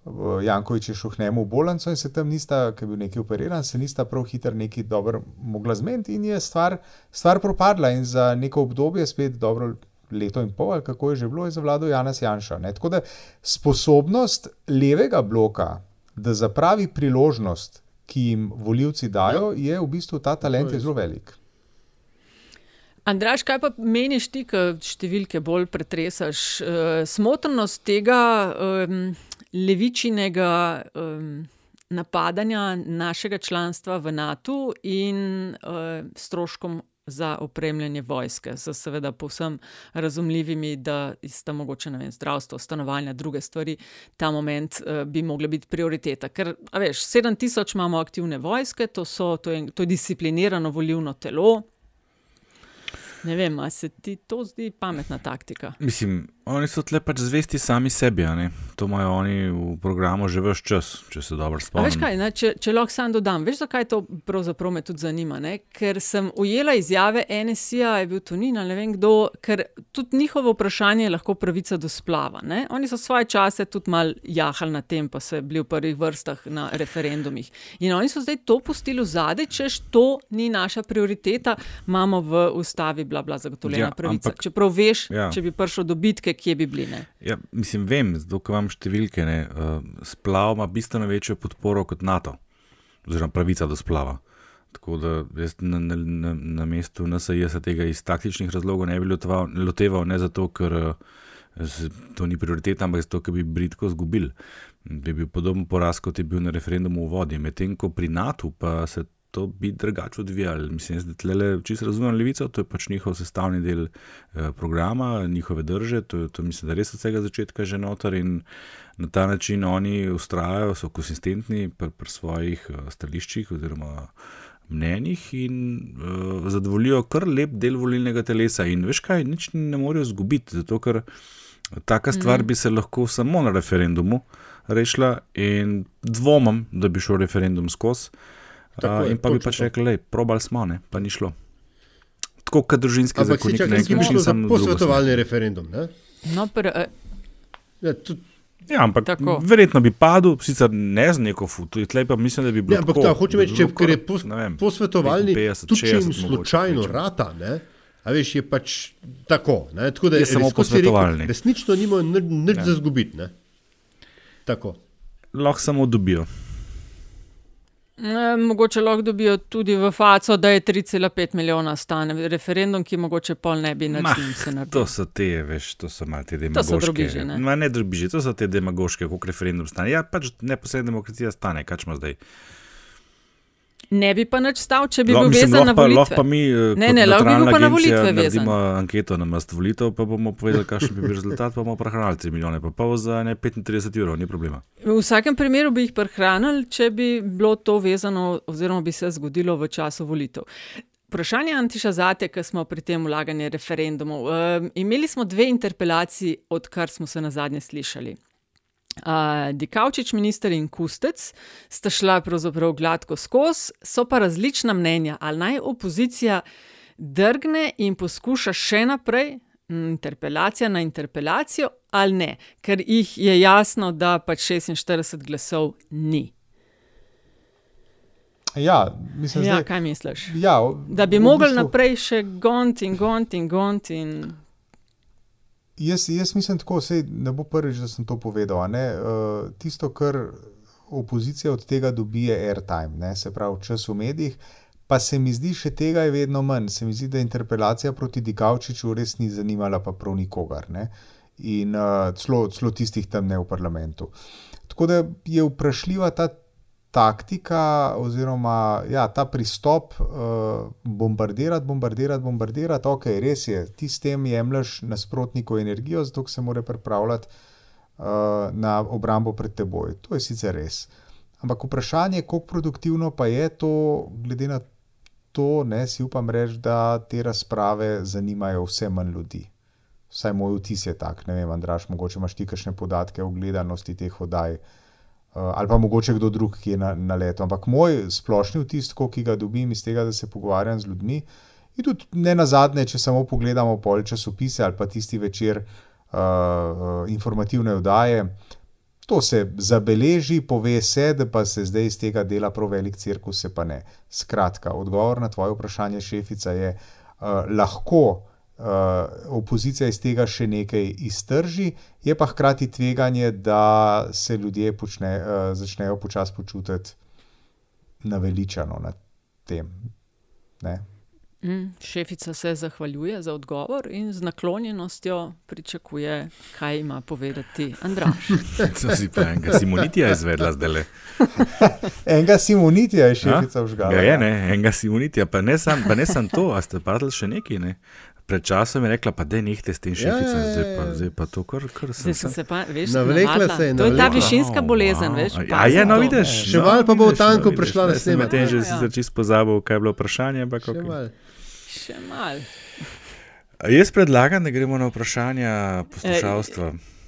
Uh, Jankovič je šel k njemu v bolnico in se tam nista, ker je bil neki operiran, se nista prav hitro neki dobro mogla zmeniti in je stvar, stvar propadla in za neko obdobje, spet dobro leto in pol, ali kako je že bilo, je zavladal Janez Janša. Ne. Tako da sposobnost levega bloka, da zapravi priložnost, ki jim voljivci dajo, je v bistvu ta talent zelo velik. Andraš, kaj pa meniš ti, ki številke bolj pretresaš? Uh, smotrnost tega um, levičinega um, napadanja našega članstva v NATO in uh, stroškom za opremljanje vojske, z seveda povsem razumljivimi, da sta mogoče vem, zdravstvo, stanovanja, druge stvari, ta moment uh, bi mogla biti prioriteta. Ker, veš, 7000 imamo aktivne vojske, to, so, to, je, to je disciplinirano volivno telo. Ne vem, ali se ti to zdi pametna taktika. Mislim, oni so tle pač zvesti sami sebi. To imajo oni v programu že vse čas, če se dobro A veš spomnim. kaj, ne, če, če lahko sam dodam, veš, zakaj to pravzaprav me tudi zanima? Ne? Ker sem ujela izjave NSA, je bil to Nin ali ne vem kdo, ker tudi njihovo vprašanje je lahko pravica do splava. Ne? Oni so svoje čase tudi mal jahali na tem, pa so bili v prvih vrstah na referendumih. In oni so zdaj to pustili v zadej, češ to ni naša prioriteta, imamo v ustavi bla bla zagotovljena Ja, pravica. ampak- Čeprav veš, Ja. če bi prišel do bitke, kje bi bili. Ne? Ja, mislim, vem, zato ker imam številke. Ne, uh, splav ima bistveno večjo podporo kot NATO, oziroma pravica do splava. Tako da jaz na, na, na, na mestu NSA se tega iz taktičnih razlogov ne bi loteval, loteval ne zato, ker uh, z- to ni prioriteta, ampak zato, ker bi britko izgubili. Bi bil podoben poraz, kot je bil na referendumu v vodi. Medtem ko pri NATO pa se to bi drugače odvijalo. Mislim, da tle čisto razumem levico, to je pač njihov sestavni del eh, programa, njihove drže, to, to mislim, da res od vsega začetka že noter in na ta način oni ustrajajo, so konsistentni pri, pri svojih eh, stališčih oziroma mnenjih in uh, zadovoljijo kar lep del volilnega telesa. In veš kaj, nič ne morejo izgubiti, zato ker taka stvar Mhm. bi se lahko samo na referendumu rešila in dvomim, da bi šel referendum skozi. Tako je, in pa bi pač to. rekli, da probali smo, ne, pa ni šlo. Tako kot družinski Ampak zakonik, čakaj, na nek način drugo posvetovalni referendum. Ne? No, pr, eh, Ja, tudi, Ja, ampak Tako. verjetno bi padel, sicer ne z neko futu, tlej pa mislim, da bi bilo. ne, ampak tako, ta, hočem da reči, ker je pos, vem, posvetovalni, 55, tudi če jim 60 mogoče slučajno kvečjemu. rata, ne, a veš, je pač tako. Ne, tako da Je samo res, kot si rekel, posvetovalni. Resnično nimajo nič, Ja. za zgubiti. ne. Tako. Lahko samo dobijo. Eh, Mogoče lahko dobijo tudi v faco, da je 3,5 milijona stane referendum, ki mogoče pol ne bi naredil. To so te, veš, to so malo te To so demagoške. drobiži, ne? Ma ne drobiži, to so te demagoške, koliko referendum stane. Ja, pač neposredna demokracija stane, kaj smo zdaj. Ne bi pa nič stal, če bi Lahko- bil mislim, vezan na pa- volitve. Lahko pa mi, eh, ne, ne, lahko bi bil pa na volitve vezan. Naredimo anketo na mest volitev, pa bomo povedali, kakšen bi bil rezultat, pa bomo prehranili 3 milijone, pa pol za ne 35 evrov, ni problema. V vsakem primeru bi jih prehranili, če bi bilo to vezano, oziroma bi se zgodilo v času volitev. Vprašanje Antiša Zate, ki smo pri tem vlaganju referendumov. Um, imeli smo dve interpelaciji, odkar smo se na zadnje slišali. Uh, Dikavčič, minister in Kustec sta šla pravzaprav gladko skozi, so pa različna mnenja, ali naj opozicija drgne in poskuša še naprej, mm, interpelacija na interpelacijo, ali ne, ker jih je jasno, da pač 46 glasov ni. Ja, mislim, Ja, zdaj, kaj misliš? Ja, v- Da bi v mogli bistvu- naprej še gont in gont in gont. In... Jaz, jaz mislim tako, sej ne bo prvič, da sem to povedal. Ne? Uh, tisto, kar opozicija od tega dobi, je airtime, ne? se pravi čas v medijih. Pa se mi zdi, še tega je vedno manj. Se mi zdi, da interpelacija proti Dikavčiču res ni zanimala pa prav nikogar. Ne? In uh, celo, celo tistih tam ne v parlamentu. Tako da je vprašljiva ta taktika, oziroma ja, ta pristop, uh, bombardirati, bombardirati, bombardirati. Ok, res je, ti s tem jemliš nasprotniku energijo, zato se mora pripravljati uh, na obrambo pred teboj. To je sicer res. Ampak vprašanje, kako produktivno pa je to, glede na to, ne si upam reči, da te razprave zanimajo vse manj ljudi. Vsaj moj vtis je tak, ne vem, Andraš, mogoče imaš ti kakšne podatke o gledanosti teh oddaj. Uh, ali pa mogoče kdo drug, ki je na, na letu. Ampak moj splošni vtis, ki ga dobim iz tega, da se pogovarjam z ljudmi, in tudi ne na zadnje, če samo pogledamo pol časopise ali pa tisti večer uh, uh, informativne oddaje, to se zabeleži, pove se, da pa se zdaj iz tega dela prav velik cirkus, se pa ne. Skratka, odgovor na tvoje vprašanje, šefica, je uh, lahko. Uh, opozicija iz tega še nekaj iztrži, je pa hkrati tveganje, da se ljudje počne, uh, začnejo počasi počutiti naveličano nad tem. Ne? Mm, šefica se zahvaljuje za odgovor in z naklonjenostjo pričakuje, kaj ima povedati Andraš. [LAUGHS] To si pa enega Simonitija izvedla zdaj le. [LAUGHS] Enega Simonitija je šefica vžgala. Ja, je, ne, enega Simonitija, pa ne sam, pa ne sam to, a ste padli še neki, ne. Pred časom je rekla, pa da nehte s tem Ja, ja, ja, zdaj, pa, ja. zdaj pa to, kar, kar sem Zdaj sem se pa, veš, Navlekla navadila. se je, To je ta navlekla. višinska bolezen, veš. Ja, pazi je, no, vidiš. Še no, malo pa bo v tanku no, prišla na snemanje. medtem že sicer čisto pozabil, kaj je bilo vprašanje, ampak Še okay. malo. Še mal. Jaz predlagam, da gremo na vprašanja poslušalstva. E,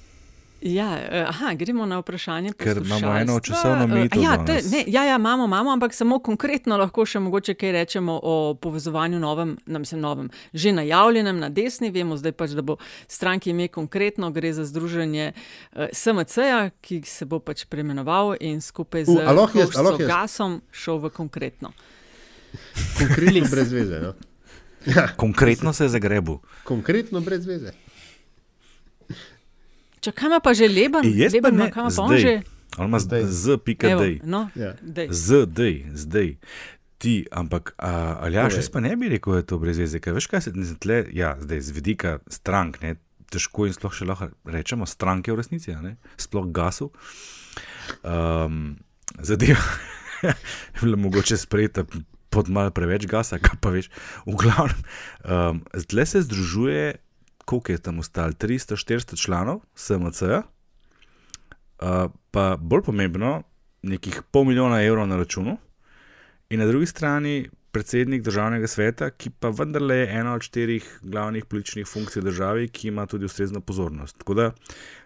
Ja, eh, aha, gremo na vprašanje. Ker imamo eno časovno omejitev. Ja, ja, ja, imamo, imamo, ampak samo konkretno lahko še mogoče kaj rečemo o povezovanju novem, nam se novem, že najavljenem na desni. Vemo zdaj pač, da bo stranki ime konkretno, gre za združenje uh, SMC-ja, ki se bo pač preimenoval in skupaj z Gasom šel v konkretno. Konkretno brez veze. No? Ja. Konkretno se je zagrebil. Konkretno brez veze. Če kaj ima pa že leben, leben ima kam pa on že. Ali ima zdaj z pika dej. No, ja. Z dej, zdaj. Ti, ampak ali ja, jaz pa ne bi rekel, da je to brez veze. Kaj, veš, kaj se tle, ja, zdaj z vidika strank, ne, težko in sploh še lahko rečemo stranke v resnici, ne, sploh gasu. Um, zadeva [LAUGHS] je bila mogoče sprejeta pod malo preveč gasa, kaj pa veš. V glavnem, um, zdaj se združuje koliko je tam ostalo, 300-400 članov SMC, uh, pa bolj pomembno, nekih pol milijona evrov na računu, in na drugi strani predsednik državnega sveta, ki pa vendarle je ena od štirih glavnih političnih funkcij v državi, ki ima tudi ustrezno pozornost. Tako da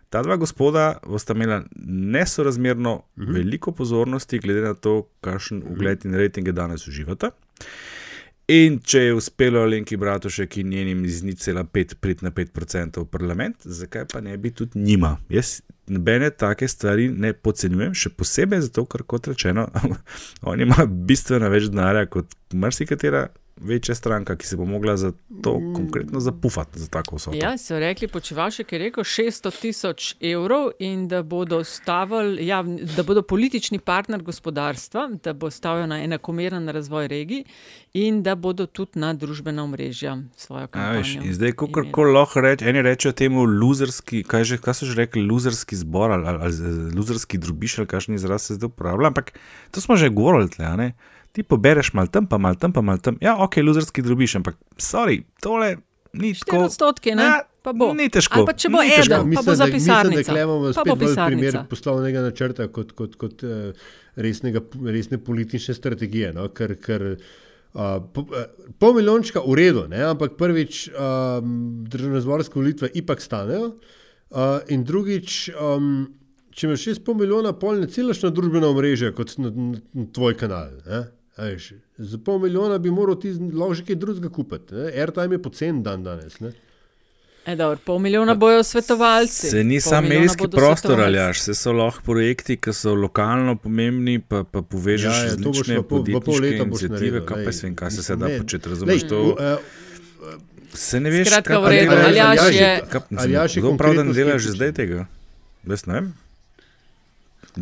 ta dva gospoda bosta imela nesorazmerno mhm. veliko pozornosti, glede na to, kakšen ugled in rejtinge danes uživata. In če je uspelo Lenki Bratušek in njenim iz 0,5 priti na 5% v parlament, zakaj pa ne bi tudi njima? Jaz nobene take stvari ne podcenjujem, še posebej zato, ker kot rečeno, [LAUGHS] oni imajo bistveno več denarja kot marsikatera večja stranka, ki se bo mogla za to mm. konkretno zapufati, za tako vso. Ja, so rekli, počevalšek je rekel 600 tisoč evrov in da bodo, stavili, ja, da bodo politični partner gospodarstva, da bo stavil na enakomeren razvoj regij in da bodo tudi na družbena omrežja svojo kampanjo. In zdaj, kako lahko rečemo, eni rečejo temu luzerski, kaj, že, kaj so že rekli, luzerski zbor ali, ali, ali luzerski drubiš, ali kakšni izraz se zdaj uporablja, ampak to smo že govorili, ne? Ti pobereš malo tam, pa malo tam, pa malo tam. Ja, ok, luzerski drobiš, ampak sorry, tole ni tako. Odstotki, ne? Ja, pa bo. Ni težko. Pa če bo eden, pa bo za pisarnico. Mislim, da imamo spet bolj primer poslovnega načrta kot, kot, kot uh, resnega, resne politične strategije. No? Ker, ker uh, po, pol milijončka v redu, ne? ampak prvič uh, državno-zborske volitve ipak stanejo. Uh, in drugič, um, če imaš 6,5 milijona, pol ne celaš na družbeno omrežje kot na, na, na tvoj kanal. Ne? Ajš, za pol milijona bi moral ti lahko že kaj drugega kupiti. Airtime je pocen dan danes. Ne? E, dobro, pol milijona bojo svetovalci. Se ni sam medijski prostor ali až, se so lahko projekti, ki so lokalno pomembni, pa, pa povežeš ja, ja, z nekaj podjetniške inicijative, kaj pa svem, kaj se se da početi, razumeš to? Uh, se ne veš, kaj je to, ali je to. Ali je to prav, da ne delaš že zdaj tega? Ves ne vem.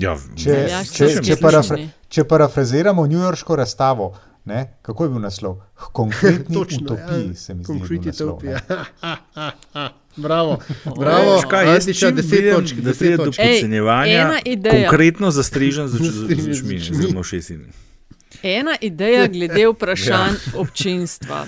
Ja, če, če, če, parafra, če parafraziramo New Yorksko razstavo, ne, kako je bil naslov? Konkretni [LAUGHS] Točno, utopiji, ja, se mi zdi. Konkretni utopiji. [LAUGHS] Bravo, bravo. Ej, kaj, jaz ti še deset točk, da se je do podcenjevanja konkretno zastrižen z [LAUGHS] očmi, zelo šestin. Ena ideja glede vprašanj ja. občinstva.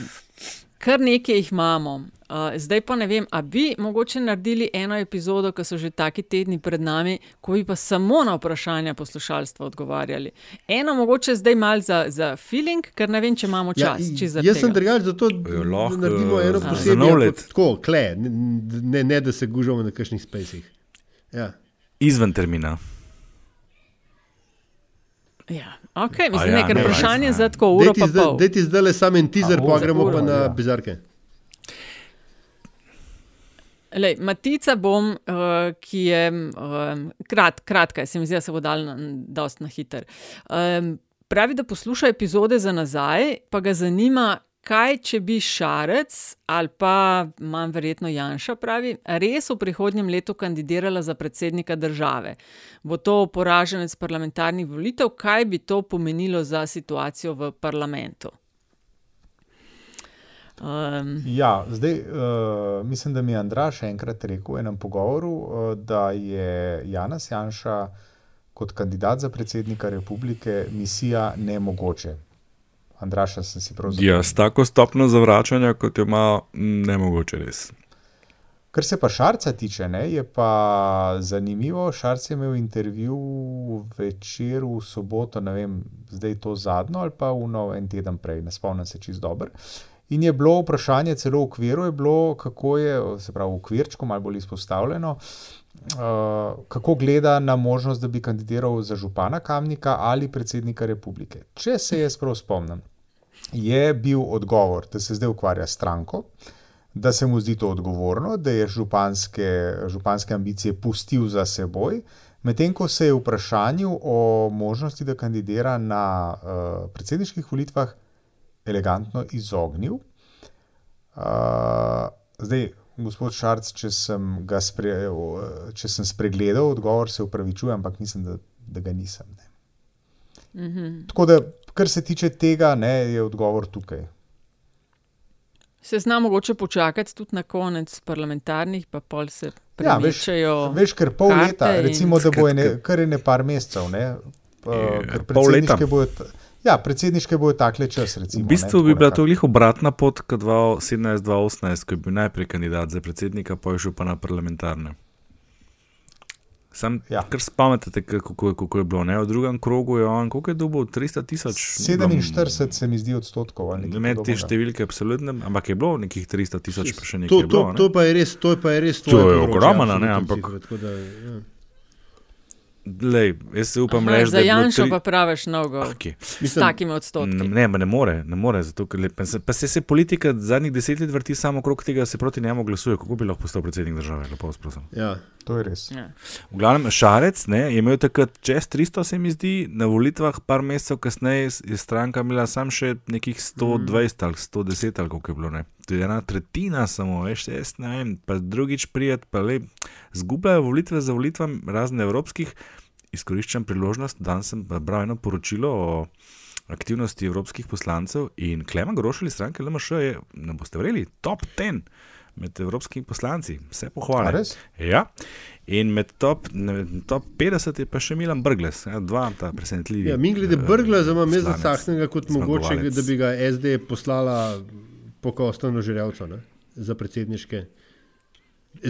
Kar nekaj jih imamo. Uh, zdaj pa ne vem, ali bi mogoče naredili eno epizodo, ki so že taki tedni pred nami, ko bi pa samo na vprašanja poslušalstva odgovarjali. Eno mogoče zdaj malo za, za feeling, ker ne vem, če imamo ja, čas. Ja, jaz sem drugačen, zato lahko naredimo eno posebno tako, kle, ne, ne da se gužamo na kakšnih spacih. Ja. Izven termina. Ja, okay, mislim, ja, nekaj ne, vprašanje za tako uro. Dej ti zdaj le sam en teaser, pa gremo pa na ja. bizarke. Lej, Matica bom, uh, ki je um, krat, kratka, se mi zdi, da se bo dal dosti na hiter. Um, pravi, da posluša epizode za nazaj, pa ga zanima, kaj če bi Šarec ali pa manj verjetno Janša, pravi, res v prihodnjem letu kandidirala za predsednika države. Bo to poraženec parlamentarnih volitev, kaj bi to pomenilo za situacijo v parlamentu? Um, ja, zdaj, uh, mislim, da mi je Andraš enkrat rekel v enem pogovoru, uh, da je Janas Janša kot kandidat za predsednika republike misija ne mogoče. Andraša sem si prav zavedal. Ja, s tako stopno zavračanja, kot jo ima, ne mogoče res. Kar se pa Šarca tiče, ne, je pa zanimivo. Šarc je imel intervju večer v soboto, ne vem, zdaj to zadnjo ali pa uno en teden prej, ne spomnim se čist dobro. In je bilo vprašanje, celo v okviru je bilo, kako je, se pravi, v okvirčku, malo bolj izpostavljeno, uh, kako gleda na možnost, da bi kandidiral za župana Kamnika ali predsednika republike. Če se jaz prav spomnim, je bil odgovor, da se zdaj ukvarja s stranko, da se mu zdi to odgovorno, da je županske, županske ambicije pustil za seboj. Medtem ko se je v vprašanju o možnosti, da kandidira na uh, predsedniških volitvah, elegantno izognil. Uh, zdaj, gospod Šarc, če sem, spre, če sem spregledal odgovor, se upravičujem, ampak mislim, da, da ga nisem. Mm -hmm. Tako da, kar se tiče tega, ne, je odgovor tukaj. Se zna mogoče počakati tudi na konec parlamentarnih, pa pol se premešajo. Ja, veš, veš, ker pol leta, recimo, da bo ene, kar je ne par mesecev, ne, pa, je, pol leta. Bojo, Ja, predsedniške bojo takle čas. Recimo, v bistvu ne, bi bila to njih obratna pot, kot 2017-2018, ko je bil najprej kandidat za predsednika, pa je šel pa na parlamentarne. Sam, ja. kar spomnite, kako, kako je bilo. Ne? V drugem krogu je on, koliko je dobil? 300 tisoč? 47 se mi zdi odstotkov. Ne te številke, absolutno, ampak je bilo nekih 300 tisoč, pa še nekaj. To, to, bilo, ne? to pa je res, to je pa je res. To je ogromno, ne, ampak. Cifre, ja. Lej, jaz se upam, Aha, za Janša tri... pa praviš mnogo. Okay. S takimi odstotki. Ne, ne more, ne more zato, ker, pa, se, pa se, se politika zadnjih deset let vrti samo okrog tega, da se proti njemu glasuje. Kako bi lahko postal predsednik države? Lepo, ja, to je res. Ja. V glavnem, Šarec ne, je imel takrat čez 300, se mi zdi, na volitvah, par mesecev kasneje je stranka imela sam še nekih 120 mm. ali 110 ali koliko je bilo. Ne. Je ena tretjina samo, veš, jaz ne vem, pa drugič prijet, pa le zgubljajo volitve za volitvami razne evropskih izkoriščam priložnost, da sem bral eno poročilo o aktivnosti evropskih poslancev in Klemen Grošelj iz stranke LMŠ je, ne boste verjeli, top 10 med evropskimi poslanci, vse pohvale. Ja. In med top, ne, top 50 je pa še Milan Brgles, ja, dva ta presenetljivi. Ja, mi glede uh, Brglesa imam jaz zasaknega kot mogoče, da bi ga SD poslala po kostano žirjavco za predsedniške.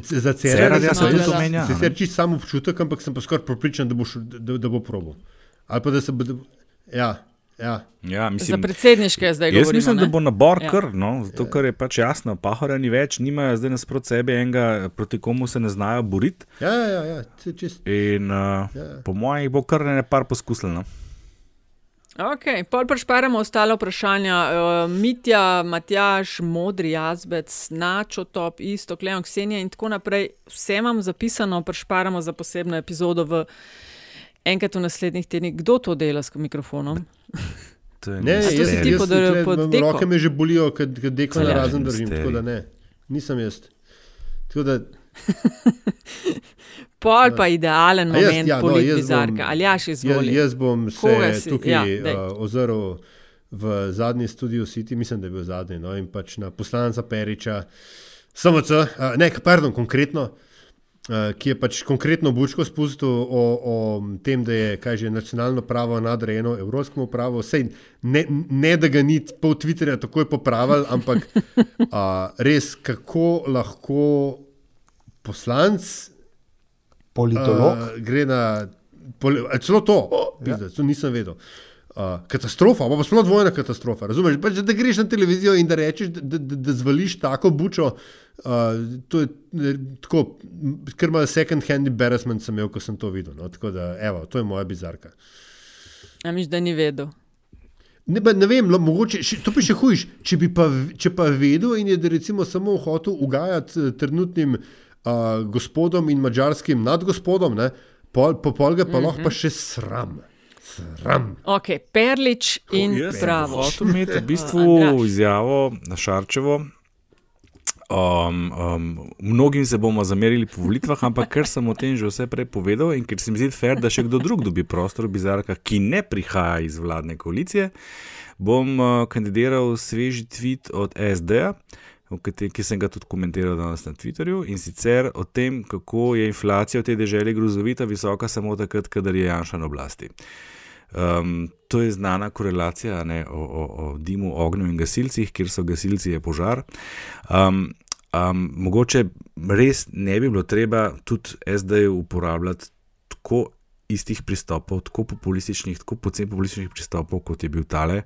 Za CR, ja, se to menja. Sicer čisto samo občutek, ampak sem pa skoraj pripričan, da, da, da bo probo. Ali pa da se bo. Ja, ja. Ja, mislim, za predsedniške zdaj govorimo. Jaz mislim, ne? da bo nabor ja. kar, no, zato ker je pač jasno, pahora ni več, nimajo zdaj nasprot sebe enega, proti komu se ne znajo boriti. Ja, ja, ja, čist. In uh, ja. po mojem bo kar ne par poskusljeno. Ok, pol prešparamo ostale vprašanja. Uh, Mitja, Matjaš, Modri, Jazbec, Načo, Top, Isto, Kleon, Ksenija in tako naprej. Vse imam zapisano, prešparamo za posebno epizodo v enkrat v naslednjih tednih. Kdo to dela s mikrofonom? [LAUGHS] Ne, jaz sem ti pod deko. Roke me že bolijo, kad, kad deko na razen držim, tako da ne. Nisem jaz. Tako da... [LAUGHS] Pol pa idealen moment, jaz, ja, no, bizarka. Ali ja, še izvolite? Jaz, jaz bom se si, tukaj ja, uh, ozrl v zadnji studio City, mislim, da je bil zadnji, no, in pač na poslanca Periča, samo C, uh, ne, pardon, konkretno, uh, ki je pač konkretno bučko spustil o, o tem, da je, že, nacionalno pravo nadrejeno evropskemu pravu. Sej, ne, ne, da ga ni pol Twitterja takoj popravil, ampak [LAUGHS] uh, res, kako lahko poslanc politolog. Uh, gre na poli, celo to, oh, ja. to nisem vedel. Uh, katastrofa, pa sploh dvojna katastrofa. Razumeš, pač, da greš na televizijo in da rečeš, da, da, da, zvališ tako bučo. Uh, to je tako, ker ima second hand embarrassment, sem imel, ko sem to videl. No? Tako da, evo, to je moja bizarka. A miš, da ni vedel. Ne, ba, ne vem, lo, mogoče, še, to bi še hujš. Če, če pa vedel in je recimo samo hotel ugajati trenutnim uh, uh, gospodom in mačarskim nadgospodom, ne, pol, po polge pa mm -hmm. lahko pa še sram. Sram. Ok, Perlič in Pravo. Hočem imeti v bistvu [LAUGHS] izjavo na Šarčevo. Um, um, mnogim se bomo zamerili po volitvah, ampak ker sem o tem že vse prej povedal in ker se mi zdi fair, da še kdo drug dobi prostor v bizarkah, ki ne prihaja iz vladne koalicije, bom uh, kandidiral sveži tweet od SD-a ki sem ga tudi komentiral danes na Twitterju, in sicer o tem, kako je inflacija v tej državi grozovita, visoka samo takrat, kadar je Janša na oblasti. Um, to je znana korelacija ne, o, o, o dimu, ognju in gasilcih, kjer so gasilci, je požar. Um, Um, mogoče res ne bi bilo treba tudi zdaj uporabljati tako istih pristopov, tako populističnih, tako poceni populističnih pristopov, kot je bil tale.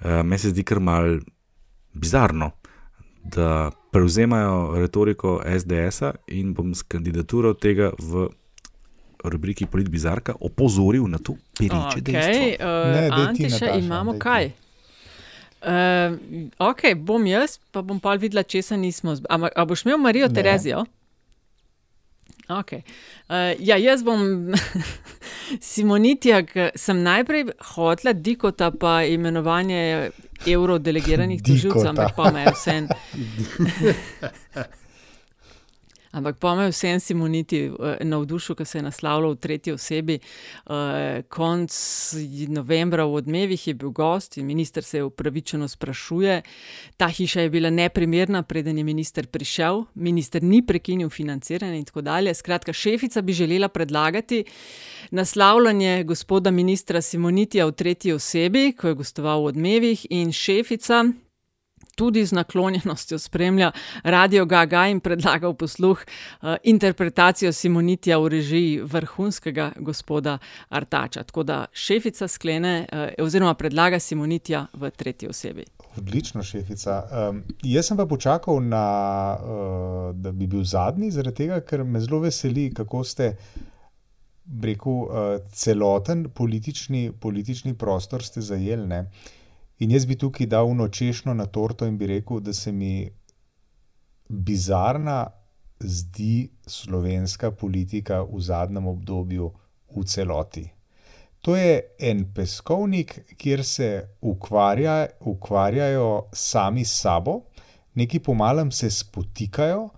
Uh, Meni se zdi kar mal bizarno, da prevzemajo retoriko SDS-a in bom s kandidaturo tega v rubriki Polit Bizarka opozoril na to pereče dejstvo. Okay, uh, Antiša, imamo kaj? Uh, ok, bom jaz, pa bom pa videla, če se nismo. Ampak boš imel Marijo Terezijo? Okay. Uh, ja, jaz bom [LAUGHS] Simonitija, sem najprej hotela Dikota, pa imenovanje eurodelegiranih tožilcev, ampak pa me vse. [LAUGHS] Ampak pa me vsem Simoniti navdušil, ker se je naslavljal v tretji osebi. Uh, konc novembra v odmevih je bil gost in minister se je upravičeno sprašuje. Ta hiša je bila neprimerna, preden je minister prišel, minister ni prekinil financiranja in tako dalje. Skratka, šefica bi želela predlagati naslavljanje gospoda ministra Simonitija v tretji osebi, ko je gostoval v odmevih in šefica tudi z naklonjenostjo spremlja Radio Gaga in predlaga v posluh uh, interpretacijo Simonitija v režiji vrhunskega gospoda Artača. Tako da šefica sklene, uh, oziroma predlaga Simonitija v tretji osebi. Odlično, šefica. Um, jaz sem pa počakal, na, uh, da bi bil zadnji, zaradi tega, ker me zelo veseli, kako ste. Rekel, celoten politični, politični prostor ste zajeli. Uh, In jaz bi tukaj dal nočešno na torto in bi rekel, da se mi bizarna zdi slovenska politika v zadnjem obdobju v celoti. To je en peskovnik, kjer se ukvarja, ukvarjajo sami s sabo, neki pomalem se spotikajo,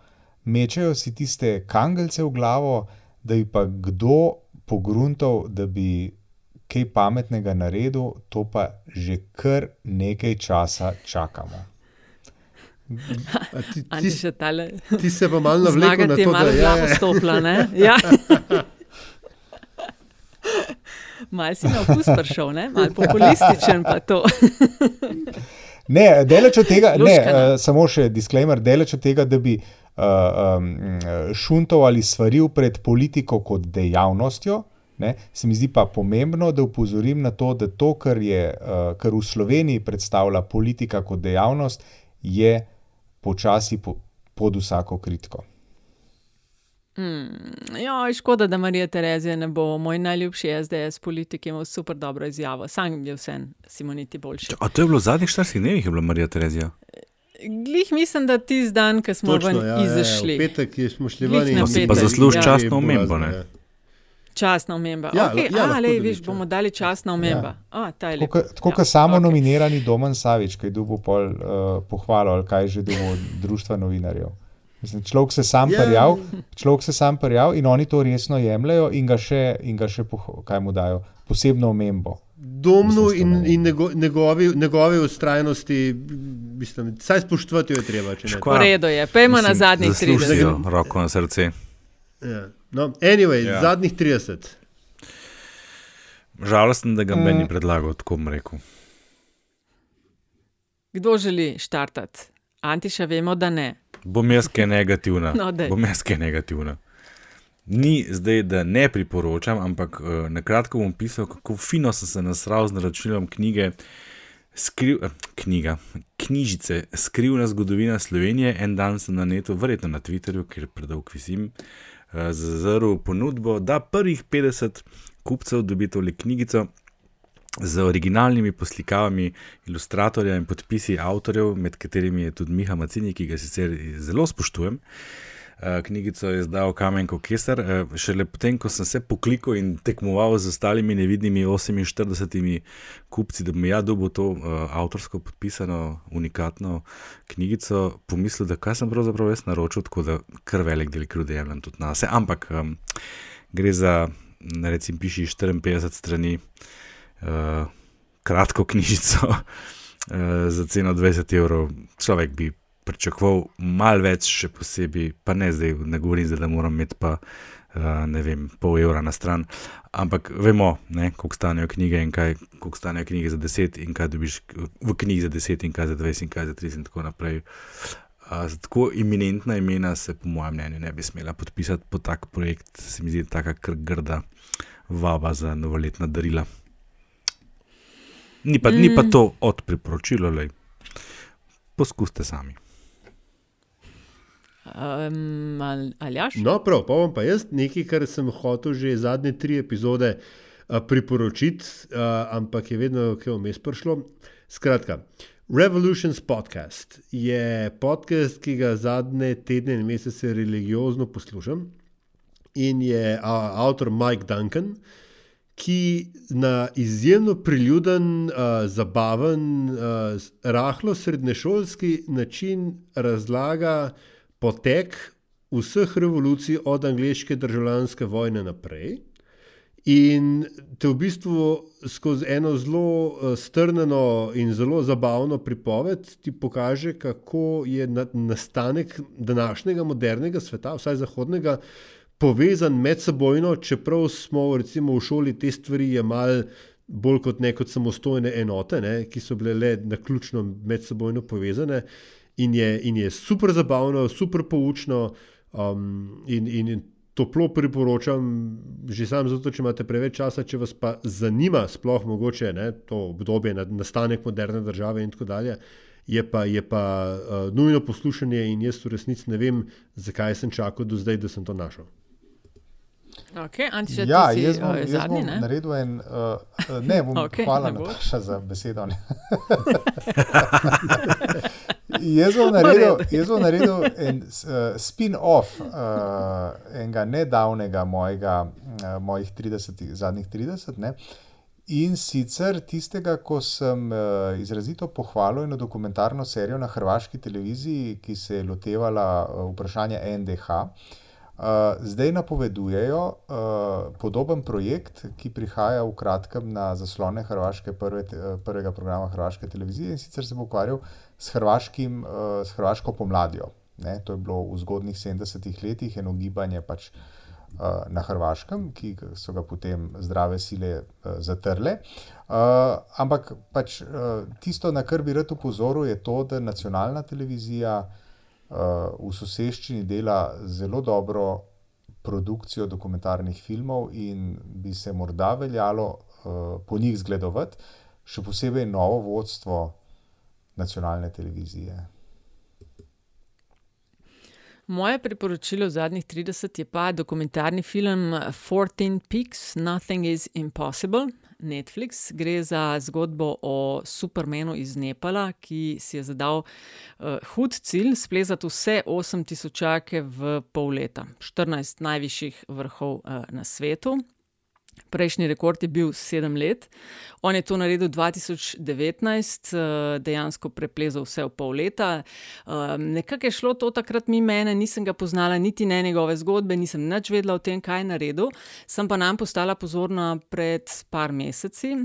mečajo si tiste kangelce v glavo, da bi pa kdo pogruntal, da bi kaj pametnega naredil, to pa že kar nekaj časa čakamo. Ti, [LAUGHS] ti, ti se pa malo navlekel na to, da je [LAUGHS] [LAUGHS] malo stopla. Ja. Mal si na okus prišel, malo populističen pa to. ne, deleč od tega, ne, uh, samo še disclaimer, deleč od tega, da bi uh, um, šuntov ali svaril pred politiko kot dejavnostjo, Ne? Se mi zdi pa pomembno, da upozorim na to, da to, kar, je, uh, kar v Sloveniji predstavlja politika kot dejavnost, je počasi po, pod vsako kritiko. Hmm, jo, škoda, da Marija Terezija ne bo moj najljubši SDS politik, ima super dobro izjavo. Sam je vse, Simoniti boljši. A to je bilo v zadnjih 40 dneh, je bila Marija Terezija? Glih mislim, da ti zdan, ki smo Točno, ven ja, izšli. Ja, petek, ki smo šli ven in si pa zaslužil častno omembo. Ja. Časna omemba. Ja, okay, ja, a, lej, viš, bomo dali časna omemba. Ja. Tako kot ja, samo okay. nominirani Domen Savič, ki je dobil pol uh, pohvalo ali kaj že dobil od društva novinarjev. Mislim, človek se sam Ja. prijav, človek se sam prijav in oni to resno jemljajo in ga še, in ga še poh, kaj mu dajo, posebno omembo. Domnu in, in nego, njegovi, njegovi ustrajnosti, mislim, saj spoštovati jo je treba. če ne. V redu je, pejmo na zadnjih 30. Zaslužijo roko na srce. Ja. No, anyway, Ja. zadnjih 30. Žalosten, da ga meni Mm. ni predlagal, tako bom rekel. Kdo želi štartati? Antiša, vemo, da ne. Bom jaz kaj negativna. [LAUGHS] No, daj. bom jaz kaj negativna. Ni zdaj, da ne priporočam, ampak uh, na kratko bom pisal, kako fino sem se nasral z naročilom knjige. Skriv, eh, knjiga, knjižice, skrivna zgodovina Slovenije. En dan sem na netu, verjetno na Twitterju, ker predolg visim, uh, zazrl ponudbo, da prvih 50 kupcev dobi tole knjigico z originalnimi poslikavami ilustratorja in podpisi avtorjev, med katerimi je tudi Miha Macini, ki ga sicer zelo spoštujem. Eh, Knjigico je izdal Kamenko Kesar. eh, Šele potem, ko sem se poklikal in tekmoval z ostalimi nevidnimi 48 kupci, da bi ja dobil to uh, avtorsko podpisano, unikatno knjigico, pomislil, da kaj sem pravzaprav jaz naročil, tako da kar velik del krivde jemljem tudi na sebe. Ampak um, gre za, recimo, piši 54 strani uh, kratko knjižico uh, [LAUGHS] za ceno 20 evrov. Človek bi pričakoval malo več, še posebej, pa ne zdaj, ne govorim, zdaj, da moram imeti pa uh, ne vem, pol evra na stran. Ampak vemo, ne, koliko stanejo knjige in kaj, koliko stanejo knjige za 10 in kaj dobiš v knjigi za 10 in kaj za 20 in kaj za 30 in tako naprej. Uh, za tako iminentna imena se, po mojem mnenju, ne bi smela podpisati pod tak projekt. Se mi zdi tako kar grda vaba za novoletna darila. Ni pa, mm. ni pa to od priporočila, le poskuste sami. Um, ali, ali jaš? No, prav, pa bom pa jaz nekaj, kar sem hotel že zadnje tri epizode uh, priporočiti, uh, ampak je vedno kaj vmes prišlo. Skratka, Revolutions podcast je podcast, ki ga zadnje tedne in mesece religiozno poslušam in je uh, avtor Mike Duncan. Ki na izjemno priljuden, uh, zabaven, uh, rahlo srednješolski način razlaga potek vseh revolucij od angliške državljanske vojne naprej. In te v bistvu skozi eno zelo strnjeno in zelo zabavno pripoved ti pokaže, kako je nastanek današnjega modernega sveta, vsaj zahodnega, povezan med sebojno, čeprav smo recimo v šoli te stvari jemali bolj kot ne kot samostojne enote, ne, ki so bile le na ključno med sebojno povezane in je, in je super zabavno, super poučno. Um, in, in toplo priporočam, že samo zato, če imate preveč časa, če vas pa zanima, sploh mogoče ne, to obdobje, nastanek moderne države in tako dalje. Je pa, je pa uh, nujno poslušanje, in jaz v resnici ne vem, zakaj sem čakal do zdaj, da sem to našel. Okay, Antiša, ja, si, jaz bom, uh, jaz zadnji, bom ne? naredil en. Uh, ne, bom [LAUGHS] Okej, hvala. Nataša, za besedo. [LAUGHS] [LAUGHS] jaz, bom naredil, jaz bom naredil en uh, spin-off uh, enega nedavnega mojega, uh, mojih 30, zadnjih 30. Ne? In sicer tistega, ko sem uh, izrazito pohvalil eno dokumentarno serijo na hrvaški televiziji, ki se je lotevala uh, vprašanja NDH. Uh, zdaj napovedujejo uh, podoben projekt, ki prihaja v kratkem na zaslone Hrvaške, prve, prvega programa Hrvaške televizije in sicer se bo ukvarjal s, hrvaškim, uh, s hrvaško pomladjo. Ne, to je bilo v zgodnih 70-ih letih eno gibanje pač, uh, na Hrvaškem, ki so ga potem zdrave sile uh, zatrle. Uh, ampak pač, uh, tisto, na kar bi rad upozoril, je to, da nacionalna televizija uh, v soseščini dela zelo dobro produkcijo dokumentarnih filmov in bi se morda veljalo uh, po njih zgledovati, še posebej novo vodstvo nacionalne televizije. Moje priporočilo v zadnjih 30 je pa dokumentarni film 14 Peaks, Nothing is Impossible. Netflix. Gre za zgodbo o Supermanu iz Nepala, ki si je zadal uh, hud cilj splezati vse 8 tisočake v pol leta, 14 najvišjih vrhov uh, na svetu. Prejšnji rekord je bil sedem let. On je to naredil 2019, eh, dejansko preplezal vse v pol leta. Um, Nekako je šlo to takrat mi mene, nisem ga poznala, niti ne njegove zgodbe, nisem nič vedela o tem, kaj je naredil. Sem pa nam postala pozorna pred par meseci.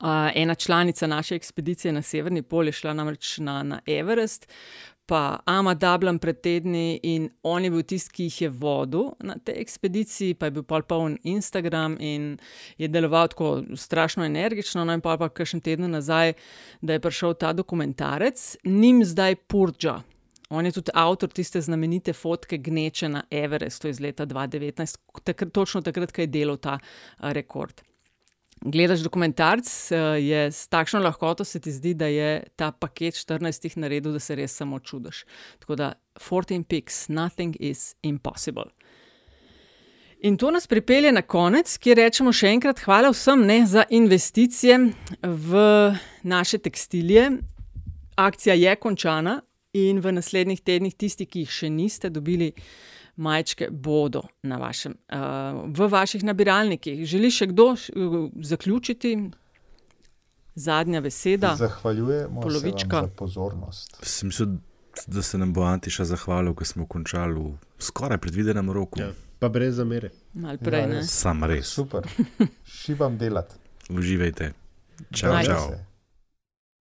Uh, ena članica naše ekspedicije na Severni pol je šla namreč na, na Everest, pa Ama Dublin pred tedni in on je bil tisti, ki jih je vodil na tej ekspediciji, pa je bil pol poln Instagram in je deloval tako strašno energično. No, in pa pa kakšen teden nazaj, da je prišel ta dokumentarec, njim zdaj Purđa. On je tudi avtor tiste znamenite fotke gneče na Everestu iz leta 2019, takrat, točno takrat, ko je delal ta a, rekord. Gledaš dokumentarc, eh, je s takšno lahkoto se ti zdi, da je ta paket 14 naredil, da se res samo čudiš. Tako da 14 piks, nothing is impossible. In to nas pripelje na konec, kjer rečemo še enkrat hvala vsem ne, za investicije v naše tekstilije. Akcija je končana in v naslednjih tednih tisti, ki jih še niste dobili, majčke bodo na vašem, uh, v vaših nabiralnikih. Želi še kdo š- zaključiti? Zadnja beseda. Zahvaljujemo se polovička. vam za pozornost. Sem mislil, da se nam bo Antiša zahvalil, ko smo končali v skoraj predvidenem roku. Ja, pa brez zamere. Malo prej, ne? Sam res. Super, šibam delati. Uživajte. Čau, Ajde. čau.